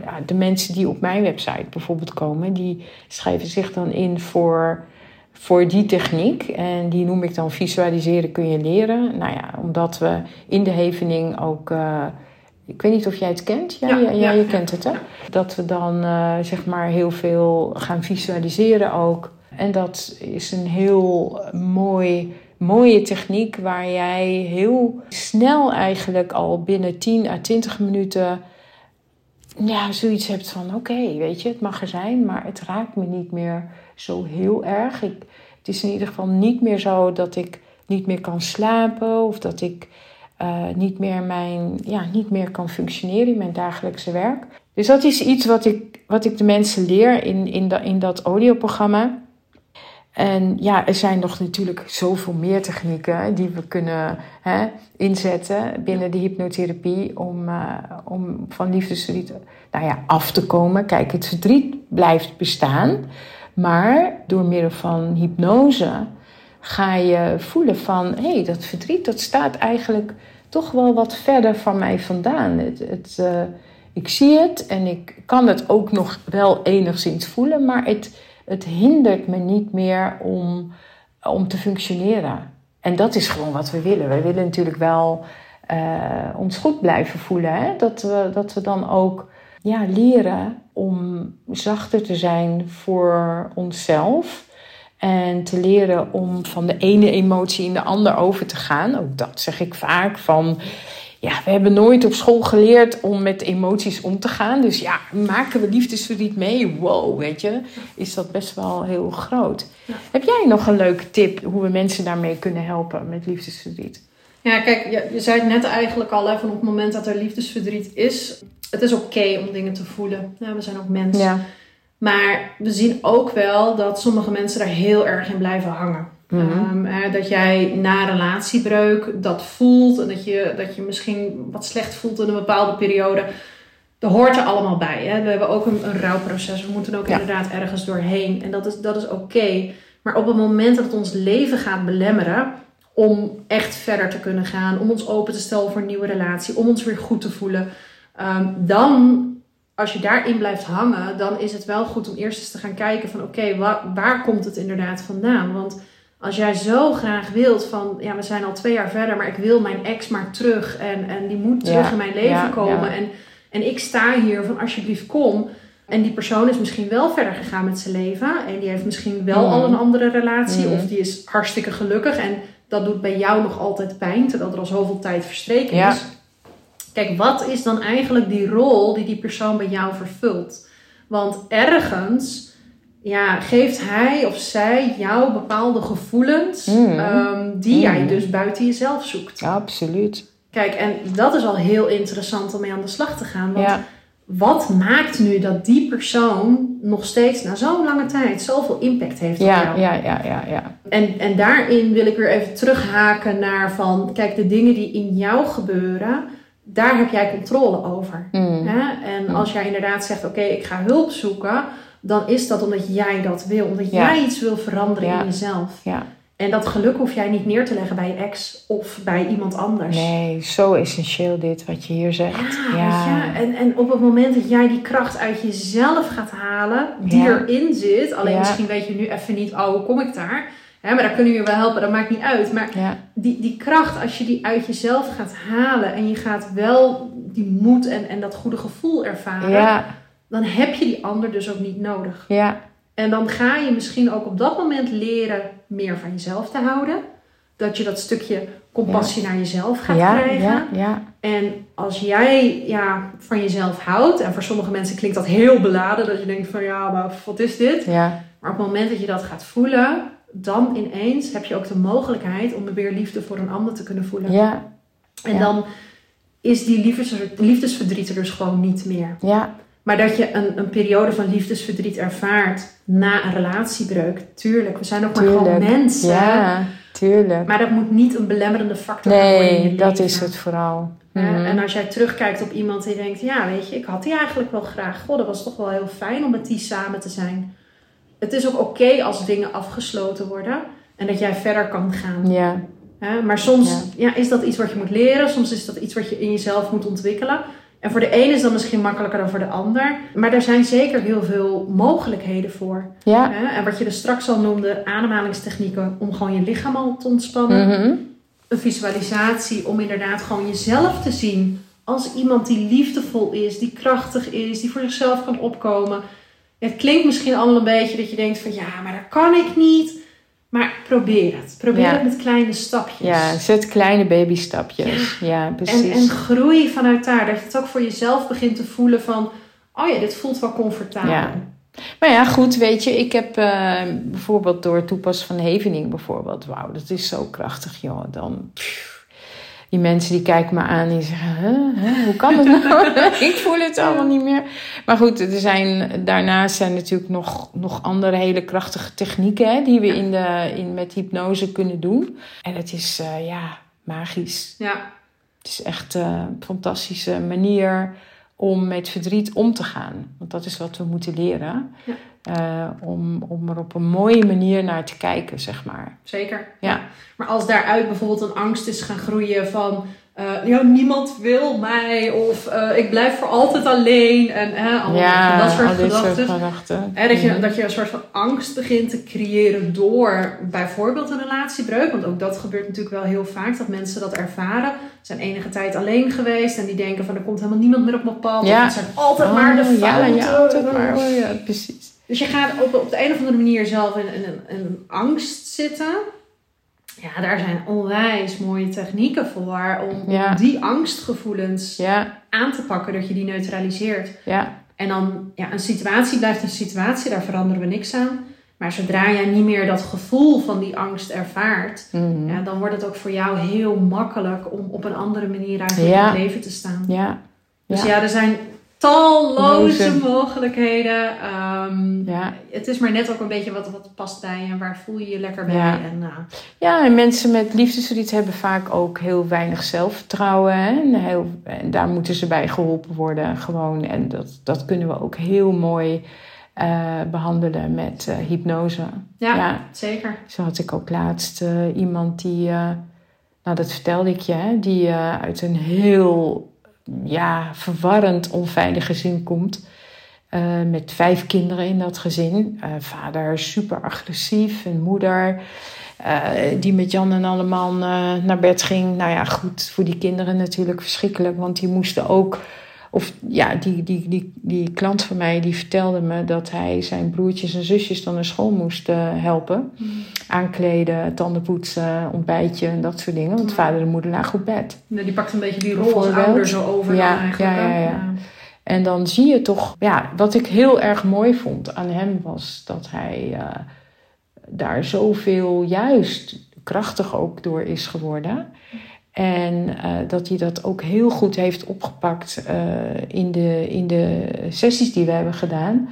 ja, de mensen die op mijn website bijvoorbeeld komen, die schrijven zich dan in voor voor die techniek. En die noem ik dan visualiseren kun je leren. Nou ja, omdat we in de hevening ook. Ik weet niet of jij het kent. Ja, ja, ja, je kent het hè. Dat we dan uh, zeg maar heel veel gaan visualiseren ook. En dat is een heel mooi, mooie techniek waar jij heel snel eigenlijk al binnen 10 à 20 minuten ja, zoiets hebt van oké, weet je, het mag er zijn, maar het raakt me niet meer zo heel erg. Ik, het is in ieder geval niet meer zo dat ik niet meer kan slapen of dat ik uh, niet, meer mijn, ja, niet meer kan functioneren in mijn dagelijkse werk. Dus dat is iets wat ik, wat ik de mensen leer in, in, de, in dat audioprogramma. En ja, er zijn nog natuurlijk zoveel meer technieken die we kunnen hè, inzetten binnen de hypnotherapie om, uh, om van liefdesverdriet nou ja, af te komen. Kijk, het verdriet blijft bestaan. Maar door middel van hypnose ga je voelen van... hé, hey, dat verdriet dat staat eigenlijk toch wel wat verder van mij vandaan. Het, het, uh, ik zie het en ik kan het ook nog wel enigszins voelen... maar het, het hindert me niet meer om, om te functioneren. En dat is gewoon wat we willen. We willen natuurlijk wel uh, ons goed blijven voelen. Hè? Dat, we, dat we dan ook ja, leren om zachter te zijn voor onszelf. En te leren om van de ene emotie in de ander over te gaan. Ook dat zeg ik vaak van. Ja, we hebben nooit op school geleerd om met emoties om te gaan. Dus ja, maken we liefdesverdriet mee? Wow, weet je, is dat best wel heel groot. Ja. Heb jij nog een leuke tip hoe we mensen daarmee kunnen helpen met liefdesverdriet? Ja, kijk, je, je zei het net eigenlijk al, hè, van op het moment dat er liefdesverdriet is, het is oké om dingen te voelen. Ja, we zijn ook mensen. Ja. Maar we zien ook wel dat sommige mensen daar heel erg in blijven hangen. Mm dat jij na relatiebreuk dat voelt en dat je, dat je misschien wat slecht voelt in een bepaalde periode. Dat hoort er allemaal bij. Hè? We hebben ook een, een rouwproces. We moeten ook inderdaad ergens doorheen. En dat is, dat is oké. Maar op het moment dat het ons leven gaat belemmeren om echt verder te kunnen gaan, om ons open te stellen voor een nieuwe relatie, om ons weer goed te voelen, Um, dan, als je daarin blijft hangen, dan is het wel goed om eerst eens te gaan kijken van oké, waar, waar komt het inderdaad vandaan? Want als jij zo graag wilt van, ja, we zijn al twee jaar verder, maar ik wil mijn ex maar terug en, en die moet terug in mijn leven komen. En, en ik sta hier van alsjeblieft kom. En die persoon is misschien wel verder gegaan met zijn leven. En die heeft misschien wel al een andere relatie. Of die is hartstikke gelukkig. En dat doet bij jou nog altijd pijn. Terwijl er al zoveel tijd verstreken is. Kijk, wat is dan eigenlijk die rol die die persoon bij jou vervult? Want ergens ja, geeft hij of zij jou bepaalde gevoelens mm. um, die mm. jij dus buiten jezelf zoekt. Absoluut. Kijk, en dat is al heel interessant om mee aan de slag te gaan. Want ja. wat maakt nu dat die persoon nog steeds na zo'n lange tijd zoveel impact heeft ja, op jou? Ja, ja, ja, ja. En, en daarin wil ik weer even terughaken naar van, kijk, de dingen die in jou gebeuren daar heb jij controle over. Mm. Hè? En mm. als jij inderdaad zegt: Oké, ik ga hulp zoeken, dan is dat omdat jij dat wil, omdat jij iets wil veranderen in jezelf. Ja. En dat geluk hoef jij niet neer te leggen bij je ex of bij iemand anders. Nee, zo essentieel dit wat je hier zegt. Ja, ja. En, en op het moment dat jij die kracht uit jezelf gaat halen, die erin zit, alleen misschien weet je nu even niet, oh, hoe kom ik daar? Maar daar kunnen we je wel helpen, dat maakt niet uit. Maar die, die kracht, als je die uit jezelf gaat halen en je gaat wel die moed en, en dat goede gevoel ervaren, ja. dan heb je die ander dus ook niet nodig. Ja. En dan ga je misschien ook op dat moment leren meer van jezelf te houden. Dat je dat stukje compassie naar jezelf gaat krijgen. Ja, ja. En als jij ja, van jezelf houdt, en voor sommige mensen klinkt dat heel beladen, dat je denkt van ja, maar wat is dit? Ja. Maar op het moment dat je dat gaat voelen, dan ineens heb je ook de mogelijkheid om weer liefde voor een ander te kunnen voelen. Ja. En dan is die liefdes, liefdesverdriet er dus gewoon niet meer. Ja. Maar dat je een, een periode van liefdesverdriet ervaart na een relatiebreuk, tuurlijk. We zijn ook maar gewoon mensen. Ja, tuurlijk. Maar dat moet niet een belemmerende factor worden in je Nee, dat leven. is het vooral. Mhm. En als jij terugkijkt op iemand die denkt, ja, weet je, ik had die eigenlijk wel graag. Goh, dat was toch wel heel fijn om met die samen te zijn. Het is ook oké als dingen afgesloten worden en dat jij verder kan gaan. Ja? Maar soms Ja. ja. is dat iets wat je moet leren, soms is dat iets wat je in jezelf moet ontwikkelen. En voor de een is dat misschien makkelijker dan voor de ander. Maar er zijn zeker heel veel mogelijkheden voor. ja. En wat je er straks al noemde, ademhalingstechnieken om gewoon je lichaam al te ontspannen Mhm. een visualisatie om inderdaad gewoon jezelf te zien als iemand die liefdevol is, die krachtig is, die voor zichzelf kan opkomen. Het klinkt misschien allemaal een beetje dat je denkt van ja, maar dat kan ik niet. Maar probeer het. Probeer Ja. het met kleine stapjes. ja, zet kleine babystapjes. Ja, precies. en, en groei vanuit daar. Dat je het ook voor jezelf begint te voelen van, oh ja, dit voelt wel comfortabel. Ja. Maar ja, goed, weet je, ik heb eh, bijvoorbeeld door het toepassen van Hevening bijvoorbeeld, wauw, dat is zo krachtig, joh. Dan, pff, die mensen die kijken me aan en zeggen, huh, huh, hoe kan het nou? ik voel het allemaal niet meer. Maar goed, er zijn, daarnaast zijn natuurlijk nog, nog andere hele krachtige technieken hè, die we in de, in, met hypnose kunnen doen. En het is, eh, ja, magisch. Ja, Het is echt eh, een fantastische manier om met verdriet om te gaan. Want dat is wat we moeten leren. Ja. Eh, om, om er op een mooie manier naar te kijken, zeg maar. zeker. Ja. Maar als daaruit bijvoorbeeld een angst is gaan groeien van... eh, ja, niemand wil mij of eh, ik blijf voor altijd alleen. En allemaal ja, dat soort al dit soort gedachten. gedachten. Hè, dat, je, dat je een soort van angst begint te creëren door bijvoorbeeld een relatiebreuk. Want ook dat gebeurt natuurlijk wel heel vaak, dat mensen dat ervaren. Ze zijn enige tijd alleen geweest en die denken van er komt helemaal niemand meer op mijn pad. Ja. Het zijn altijd maar de Oh, ja, fouten. ja, altijd maar. Oh, ja, precies. Dus je gaat op, op de een of andere manier zelf in, in, een angst zitten. Ja, daar zijn onwijs mooie technieken voor om, Ja. die angstgevoelens Ja, aan te pakken, dat je die neutraliseert. ja, En dan, ja, een situatie blijft een situatie, daar veranderen we niks aan. Maar zodra jij niet meer dat gevoel van die angst ervaart, Mhm. ja, dan wordt het ook voor jou heel makkelijk om op een andere manier Ja. in het leven te staan. ja, Dus ja, er zijn talloze Loze. mogelijkheden. Ehm, ja. Het is maar net ook een beetje wat, wat past bij je en waar voel je je lekker bij. Ja. En, nou, Ja, en mensen met liefdesverdriet hebben vaak ook heel weinig zelfvertrouwen. Hè? En, heel, en daar moeten ze bij geholpen worden. Gewoon. En dat, dat kunnen we ook heel mooi eh, behandelen met eh, hypnose. ja, Ja. zeker. Zo had ik ook laatst eh, iemand die, eh, nou dat vertelde ik je, hè, die eh, uit een heel ja, verwarrend onveilig gezin komt. Eh, met vijf kinderen in dat gezin. Eh, vader super agressief en moeder eh, die met Jan en allemaal naar bed ging. Nou ja, goed, voor die kinderen natuurlijk verschrikkelijk, want die moesten ook. Of ja, die, die, die, die klant van mij die vertelde me dat hij zijn broertjes en zusjes dan naar school moest eh, helpen aankleden, tanden poetsen, ontbijtje en dat soort dingen. Want Ja. vader en moeder lagen op bed. Die pakt een beetje die rol als ouder zo over Ja, dan eigenlijk. ja, ja, ja. En dan zie je toch, ja, wat ik heel erg mooi vond aan hem was dat hij eh, daar zoveel juist krachtig ook door is geworden. En eh, dat hij dat ook heel goed heeft opgepakt eh, in, de, in de sessies die we hebben gedaan.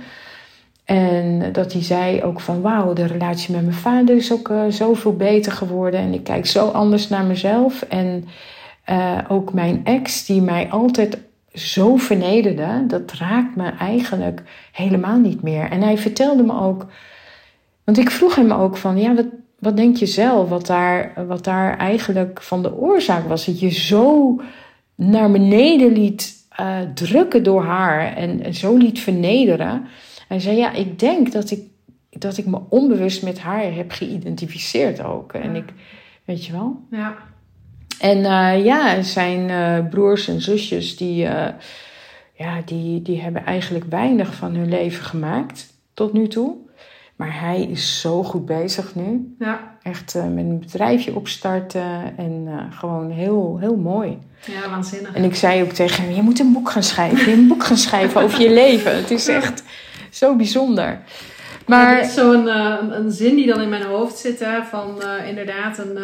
En dat hij zei ook van wauw, de relatie met mijn vader is ook eh, zoveel beter geworden. En ik kijk zo anders naar mezelf. En ook mijn ex, die mij altijd zo vernederde, dat raakt me eigenlijk helemaal niet meer. En hij vertelde me ook, want ik vroeg hem ook van, ja, wat, wat denk je zelf, wat daar, wat daar eigenlijk van de oorzaak was? Dat je zo naar beneden liet eh, drukken door haar en, en zo liet vernederen. Hij zei, ja, ik denk dat ik, dat ik me onbewust met haar heb geïdentificeerd ook. En ik, weet je wel. Ja. En eh, ja, zijn eh, broers en zusjes, die, ja, die, die hebben eigenlijk weinig van hun leven gemaakt tot nu toe. Maar hij is zo goed bezig nu. Ja. Echt eh, met een bedrijfje opstarten en eh, gewoon heel, heel mooi. ja, waanzinnig. En ik zei ook tegen hem, je moet een boek gaan schrijven. Je moet een boek gaan schrijven over je leven. Het is echt zo bijzonder. Maar is zo'n eh, een, zin die dan in mijn hoofd zit, hè, van inderdaad een,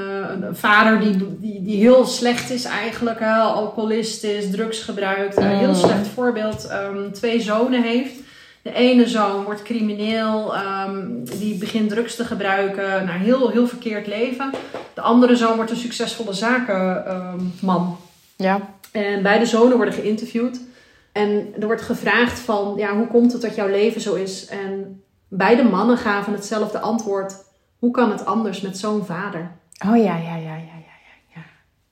een vader die, die, die heel slecht is eigenlijk, alcoholist is, drugs gebruikt. Een heel Mm. slecht voorbeeld, ehm, twee zonen heeft. De ene zoon wordt crimineel, ehm, die begint drugs te gebruiken, naar heel, heel verkeerd leven. De andere zoon wordt een succesvolle zakenman. ja, En beide zonen worden geïnterviewd. En er wordt gevraagd van, ja, hoe komt het dat jouw leven zo is? En beide mannen gaven hetzelfde antwoord. Hoe kan het anders met zo'n vader? oh ja, ja, ja, ja, ja,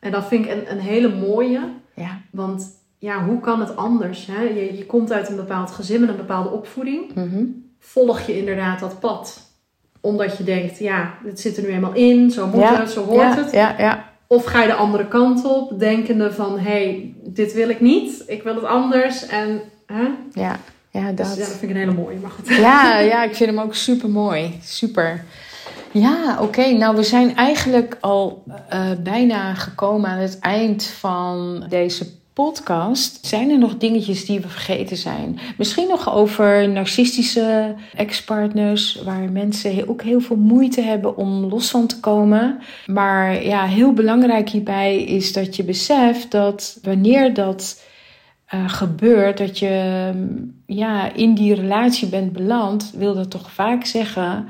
En dat vind ik een, een hele mooie. ja. Want ja, hoe kan het anders? Hè? Je, je komt uit een bepaald gezin met een bepaalde opvoeding. Mhm. Volg je inderdaad dat pad? Omdat je denkt, ja, dit zit er nu eenmaal in. Zo moet Ja, het, zo hoort ja, het. Ja, ja, Of ga je de andere kant op, denkende van, hé, hey, dit wil ik niet. Ik wil het anders. En, hè? ja, ja, Dus dat. ja, dat vind ik een hele mooie, maar goed. Ja, ja, ik vind hem ook super mooi. Super. Ja, oké. Nou, we zijn eigenlijk al eh, bijna gekomen aan het eind van deze podcast. Zijn er nog dingetjes die we vergeten zijn? Misschien nog over narcistische ex-partners, waar mensen ook heel veel moeite hebben om los van te komen. Maar ja, heel belangrijk hierbij is dat je beseft dat wanneer dat eh, gebeurt, dat je mm, ja, in die relatie bent beland, wil dat toch vaak zeggen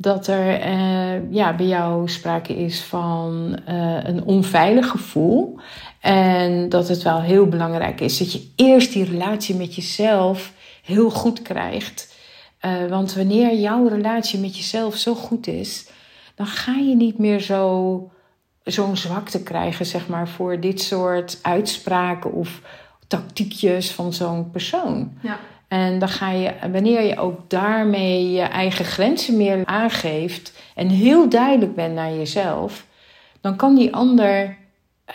dat er eh, ja, bij jou sprake is van eh, een onveilig gevoel. En dat het wel heel belangrijk is dat je eerst die relatie met jezelf heel goed krijgt. Eh, want wanneer jouw relatie met jezelf zo goed is, dan ga je niet meer zo, zo'n zwakte krijgen, zeg maar, voor dit soort uitspraken of tactiekjes van zo'n persoon. Ja. En dan ga je, wanneer je ook daarmee je eigen grenzen meer aangeeft en heel duidelijk bent naar jezelf, dan kan die ander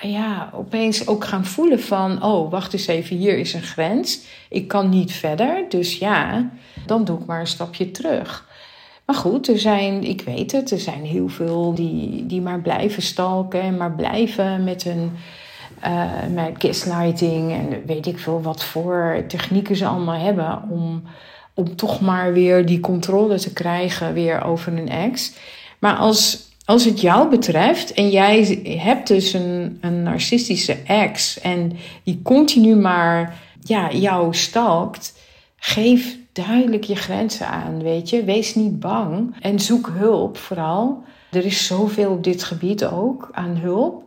ja, opeens ook gaan voelen van, oh, wacht eens even, hier is een grens. Ik kan niet verder, dus ja, dan doe ik maar een stapje terug. Maar goed, er zijn, ik weet het, er zijn heel veel die, die maar blijven stalken en maar blijven met hun eh, met gaslighting en weet ik veel wat voor technieken ze allemaal hebben om, om toch maar weer die controle te krijgen weer over een ex. Maar als, als het jou betreft en jij hebt dus een, een narcistische ex en die continu maar ja, jou stalkt, geef duidelijk je grenzen aan, weet je. Wees niet bang en zoek hulp vooral. Er is zoveel op dit gebied ook aan hulp.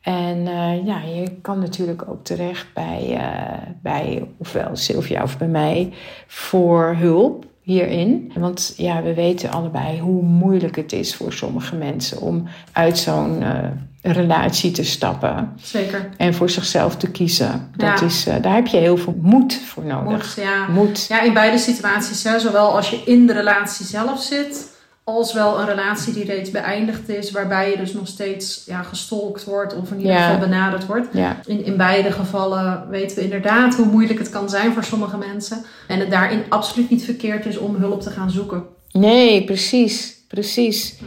En uh, ja, je kan natuurlijk ook terecht bij, uh, bij ofwel Sylvia of bij mij voor hulp hierin. Want ja, we weten allebei hoe moeilijk het is voor sommige mensen om uit zo'n uh, relatie te stappen. Zeker. En voor zichzelf te kiezen. Dat ja. is, daar heb je heel veel moed voor nodig. Moed, ja. Moed. Ja, in beide situaties. Hè, zowel als je in de relatie zelf zit als wel een relatie die reeds beëindigd is, waarbij je dus nog steeds ja, gestolkt wordt of in ieder Ja. geval benaderd wordt. Ja. In, in beide gevallen weten we inderdaad hoe moeilijk het kan zijn voor sommige mensen. En het daarin absoluut niet verkeerd is om hulp te gaan zoeken. Nee, precies. Precies.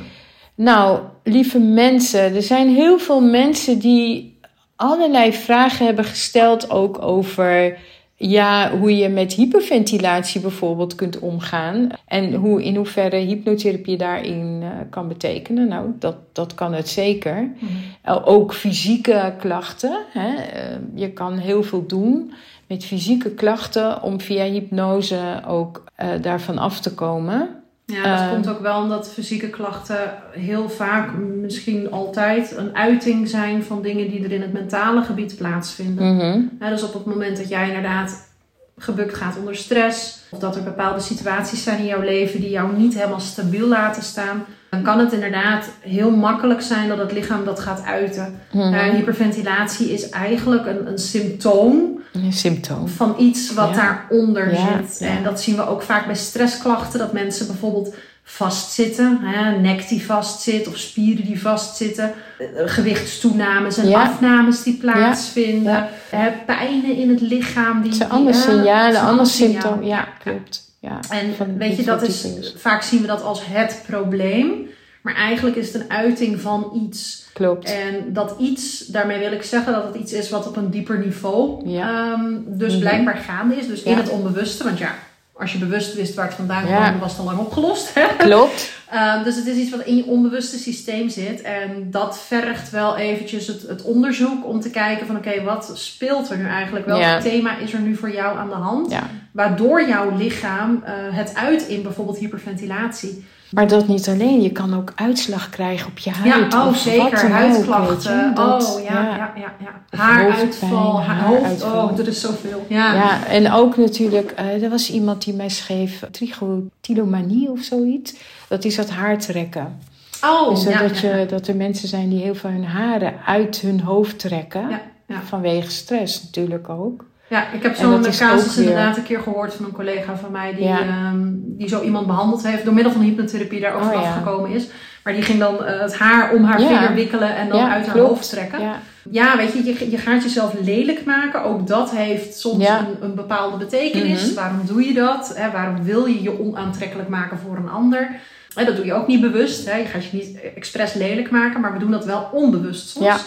Nou, lieve mensen, er zijn heel veel mensen die allerlei vragen hebben gesteld ook over ja, hoe je met hyperventilatie bijvoorbeeld kunt omgaan. En hoe, in hoeverre hypnotherapie daarin uh, kan betekenen. Nou, dat, dat kan het zeker. Mm-hmm. Uh, ook fysieke klachten. Hè? Uh, je kan heel veel doen met fysieke klachten om via hypnose ook eh, daarvan af te komen. Ja, dat komt ook wel omdat fysieke klachten heel vaak, misschien altijd, een uiting zijn van dingen die er in het mentale gebied plaatsvinden. Ja, dus op het moment dat jij inderdaad gebukt gaat onder stress, of dat er bepaalde situaties zijn in jouw leven die jou niet helemaal stabiel laten staan, dan kan het inderdaad heel makkelijk zijn dat het lichaam dat gaat uiten. Mm-hmm. Uh, hyperventilatie is eigenlijk een, een symptoom. Een symptoom. Van iets wat Ja. daaronder Ja, zit. ja. En dat zien we ook vaak bij stressklachten. Dat mensen bijvoorbeeld vastzitten. Hè, nek die vastzit of spieren die vastzitten. eh, Gewichtstoenames en Ja. afnames die plaatsvinden. Ja. hè, pijnen in het lichaam. Die, Het zijn andere signalen, andere symptomen. Ja, klopt. Ja. En weet je, dat is, vaak zien we dat als het probleem. Maar eigenlijk is het een uiting van iets. Klopt. En dat iets, daarmee wil ik zeggen dat het iets is wat op een dieper niveau Ja. ehm, dus Mhm. blijkbaar gaande is. Dus in het onbewuste. Want ja, Als je bewust wist waar het vandaan Ja. kwam, was het al lang opgelost. Klopt. Ehm, dus het is iets wat in je onbewuste systeem zit. En dat vergt wel eventjes het, het onderzoek om te kijken van oké, wat speelt er nu eigenlijk? Welk Ja. thema is er nu voor jou aan de hand? Ja. Waardoor jouw lichaam eh, het uit in bijvoorbeeld hyperventilatie. Maar dat niet alleen. Je kan ook uitslag krijgen op je Ja, huid. oh of zeker. Huidklachten. Dat- oh ja, ja, ja. ja, Haaruitval. Hoofd. Oh, er is zoveel. Ja. Ja, en ook natuurlijk, eh, er was iemand die mij schreef trichotillomanie of zoiets. Dat is dat haar trekken. Oh, dus ja, dat, ja, je, dat er mensen zijn die heel veel hun haren uit hun hoofd trekken. Ja, ja. Vanwege stress natuurlijk ook. Ja, ik heb zo'n casus inderdaad een keer gehoord van een collega van mij die, Ja. ehm, die zo iemand behandeld heeft, door middel van hypnotherapie daar ook Oh, vanaf ja. gekomen is. Maar die ging dan eh, het haar om haar Ja. vinger wikkelen en dan uit haar hoofd trekken. Ja. Ja, weet je, je, je gaat jezelf lelijk maken. Ook dat heeft soms een, een bepaalde betekenis. Mhm. Waarom doe je dat? Hè, waarom wil je je onaantrekkelijk maken voor een ander? Hè, dat doe je ook niet bewust. Hè. Je gaat je niet expres lelijk maken, maar we doen dat wel onbewust soms.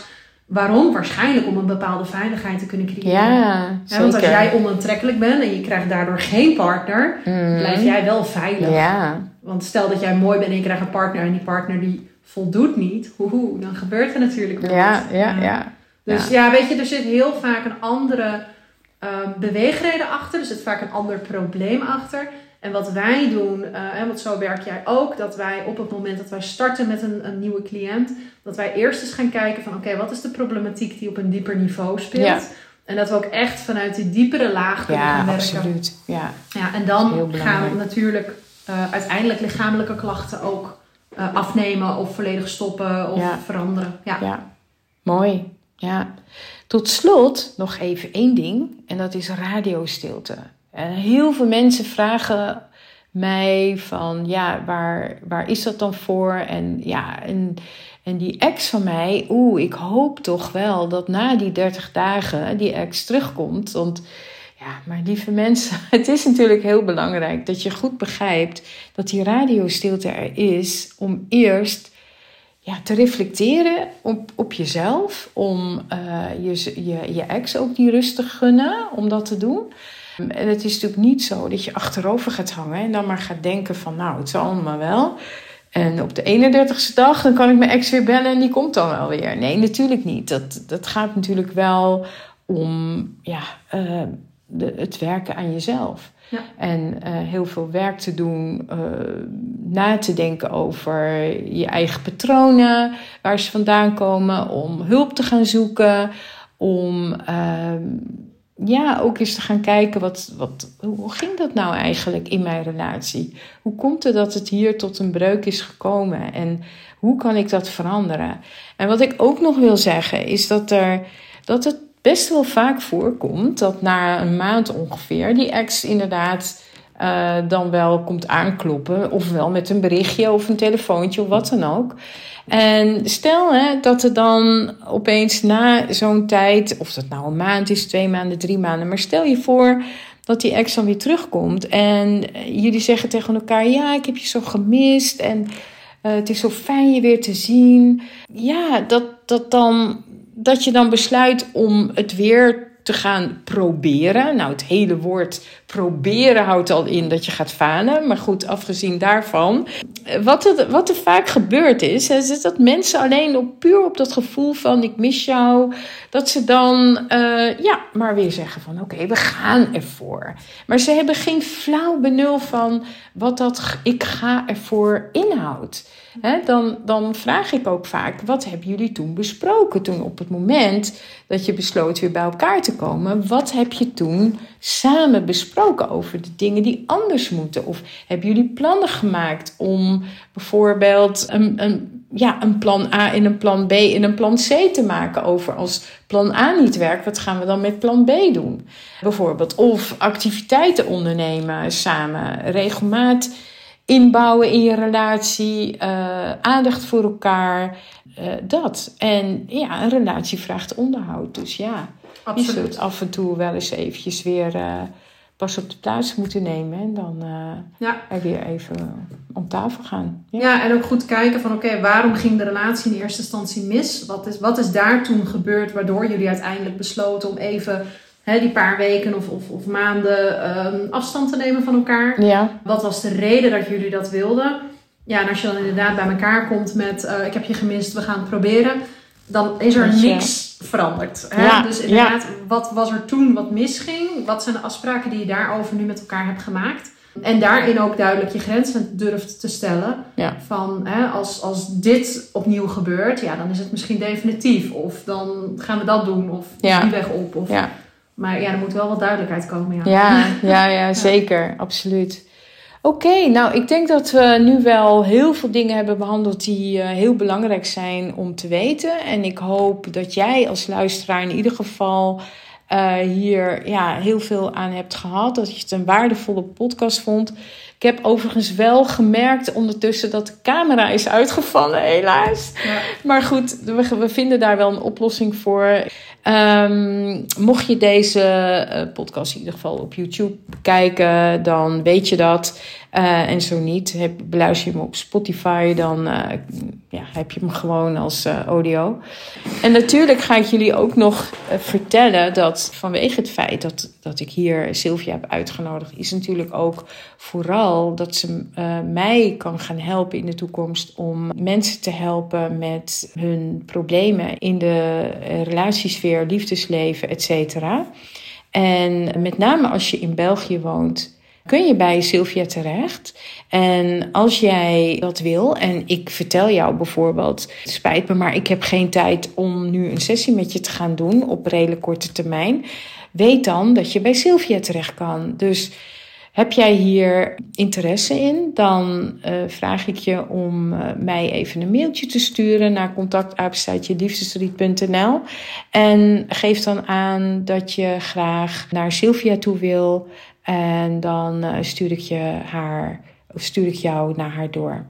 Waarom? Waarschijnlijk om een bepaalde veiligheid te kunnen creëren. ja Ja, zeker. want als jij onaantrekkelijk bent en je krijgt daardoor geen partner, Mhm. blijf jij wel veilig. Ja, Want stel dat jij mooi bent en je krijgt een partner en die partner die voldoet niet, hoehoe, dan gebeurt er natuurlijk wel ja, wat. ja, ja. Dus ja. weet je, er zit heel vaak een andere ehm, beweegreden achter. Er zit vaak een ander probleem achter. En wat wij doen, eh, en want zo werk jij ook, dat wij op het moment dat wij starten met een, een nieuwe cliënt, dat wij eerst eens gaan kijken van oké, wat is de problematiek die op een dieper niveau speelt? Ja. En dat we ook echt vanuit die diepere laag kunnen Ja, gaan werken. absoluut. Ja, Ja, en dan gaan we natuurlijk eh, uiteindelijk lichamelijke klachten ook eh, afnemen of volledig stoppen of Ja. veranderen. Ja. ja. Mooi. Ja. Tot slot nog even één ding. En dat is radiostilte. En heel veel mensen vragen mij van... Ja, waar, waar is dat dan voor? En ja, en, en die ex van mij... Oeh, ik hoop toch wel dat na die 30 dagen die ex terugkomt. Want... Ja, maar lieve mensen, het is natuurlijk heel belangrijk dat je goed begrijpt dat die radiostilte er is om eerst ja, te reflecteren op, op jezelf, om eh, je, je, je ex ook die rust te gunnen om dat te doen. En het is natuurlijk niet zo dat je achterover gaat hangen en dan maar gaat denken van nou, het zal allemaal wel. En op de 31ste dag dan kan ik mijn ex weer bellen en die komt dan wel weer. Nee, natuurlijk niet. Dat, dat gaat natuurlijk wel om ja, eh, de, het werken aan jezelf. Ja. En eh, heel veel werk te doen, eh, na te denken over je eigen patronen, waar ze vandaan komen, om hulp te gaan zoeken, om ehm, ja, ook eens te gaan kijken, wat, wat, hoe ging dat nou eigenlijk in mijn relatie? Hoe komt het dat het hier tot een breuk is gekomen en hoe kan ik dat veranderen? En wat ik ook nog wil zeggen is dat, er, dat het best wel vaak voorkomt dat na een maand ongeveer die ex inderdaad uh, dan wel komt aankloppen. Ofwel met een berichtje of een telefoontje of wat dan ook. En stel hè, dat er dan opeens na zo'n tijd, of dat nou een maand is, twee maanden, drie maanden, maar stel je voor dat die ex dan weer terugkomt en jullie zeggen tegen elkaar: Ja, ik heb je zo gemist en uh, het is zo fijn je weer te zien. Ja, dat, dat, dan, dat je dan besluit om het weer te gaan proberen. Nou, het hele woord proberen houdt al in dat je gaat falen. Maar goed, afgezien daarvan. Wat er, wat er vaak gebeurt is, is dat mensen alleen op, puur op dat gevoel van ik mis jou. Dat ze dan uh, ja, maar weer zeggen van oké, we gaan ervoor. Maar ze hebben geen flauw benul van wat dat ik ga ervoor inhoudt. Dan, dan vraag ik ook vaak, wat hebben jullie toen besproken? Toen op het moment dat je besloot weer bij elkaar te komen, wat heb je toen samen besproken over de dingen die anders moeten? Of hebben jullie plannen gemaakt om bijvoorbeeld een, een, ja, een plan A in een plan B in een plan C te maken over als plan A niet werkt, wat gaan we dan met plan B doen? Bijvoorbeeld, of activiteiten ondernemen samen, regelmaat inbouwen in je relatie, uh, aandacht voor elkaar, uh, dat. En ja, een relatie vraagt onderhoud. Dus ja, Absoluut. je zult af en toe wel eens eventjes weer uh, pas op de plaats moeten nemen. En dan ja. er weer even om tafel gaan. Ja, ja en ook goed kijken van oké, okay, waarom ging de relatie in eerste instantie mis? Wat is, wat is daar toen gebeurd waardoor jullie uiteindelijk besloten om even die paar weken of, of, of maanden ehm, afstand te nemen van elkaar. Ja. Wat was de reden dat jullie dat wilden? Ja, en als je dan inderdaad bij elkaar komt met eh, ik heb je gemist, we gaan het proberen. Dan is er niks veranderd. Hè? Ja, Dus inderdaad, wat was er toen wat misging? Wat zijn de afspraken die je daarover nu met elkaar hebt gemaakt? En daarin ook duidelijk je grenzen durft te stellen. Ja. Van hè, als, als dit opnieuw gebeurt, ja, dan is het misschien definitief. Of dan gaan we dat doen. Of die weg op. Of, Ja. Maar ja, er moet wel wat duidelijkheid komen. Ja. Ja, ja, ja, zeker. Absoluut. Oké, nou ik denk dat we nu wel heel veel dingen hebben behandeld die eh, heel belangrijk zijn om te weten. En ik hoop dat jij als luisteraar in ieder geval eh, hier ja, heel veel aan hebt gehad. Dat je het een waardevolle podcast vond. Ik heb overigens wel gemerkt ondertussen dat de camera is uitgevallen, helaas. Ja. Maar goed, we, we vinden daar wel een oplossing voor. Ehm, mocht je deze eh, podcast in ieder geval op YouTube kijken, dan weet je dat. Eh, en zo niet, heb, beluister je hem op Spotify, dan eh, ja, heb je hem gewoon als eh, audio. En natuurlijk ga ik jullie ook nog vertellen dat vanwege het feit dat, dat ik hier Sylvia heb uitgenodigd, is natuurlijk ook vooral dat ze mij kan gaan helpen in de toekomst om mensen te helpen met hun problemen in de relatiesfeer, liefdesleven, et cetera. En met name als je in België woont, kun je bij Sylvia terecht. En als jij dat wil, en ik vertel jou bijvoorbeeld, spijt me, maar ik heb geen tijd om nu een sessie met je te gaan doen op redelijk korte termijn. Weet dan dat je bij Sylvia terecht kan. Dus heb jij hier interesse in, dan uh, vraag ik je om uh, mij even een mailtje te sturen naar contactapenstaatjeliefdesriet.nl en geef dan aan dat je graag naar Sylvia toe wil en dan uh, stuur ik je haar of stuur ik jou naar haar door.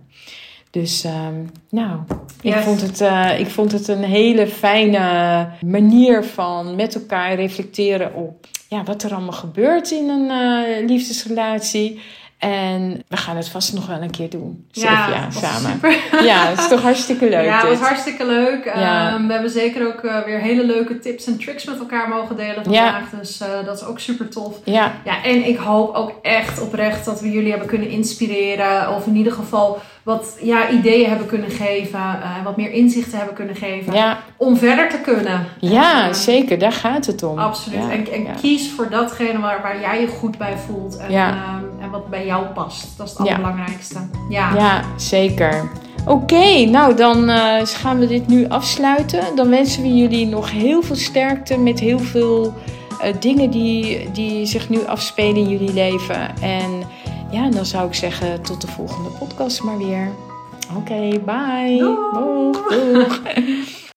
Dus um, nou, ik, vond het, uh, ik vond het een hele fijne manier van met elkaar reflecteren op ja, wat er allemaal gebeurt in een uh, liefdesrelatie. En we gaan het vast nog wel een keer doen. Sylvia, ja, samen. Super. Ja, het is toch hartstikke leuk. Ja, het was hartstikke leuk. Ja. Um, we hebben zeker ook uh, weer hele leuke tips en tricks met elkaar mogen delen vandaag. Ja. Dus uh, dat is ook super tof. Ja. ja. En ik hoop ook echt oprecht dat we jullie hebben kunnen inspireren. Of in ieder geval wat ja, ideeën hebben kunnen geven. Uh, wat meer inzichten hebben kunnen geven. Ja. Om verder te kunnen. Ja, zeker. Daar gaat het om. Absoluut. Ja. En, en kies voor datgene waar, waar jij je goed bij voelt. En, um, en wat bij jou past. Dat is het allerbelangrijkste. Ja, ja zeker. Oké, okay, nou dan gaan we dit nu afsluiten. Dan wensen we jullie nog heel veel sterkte met heel veel dingen die, die zich nu afspelen in jullie leven. En ja, dan zou ik zeggen tot de volgende podcast maar weer. Oké, okay, bye. Doeg. Doeg. Doeg.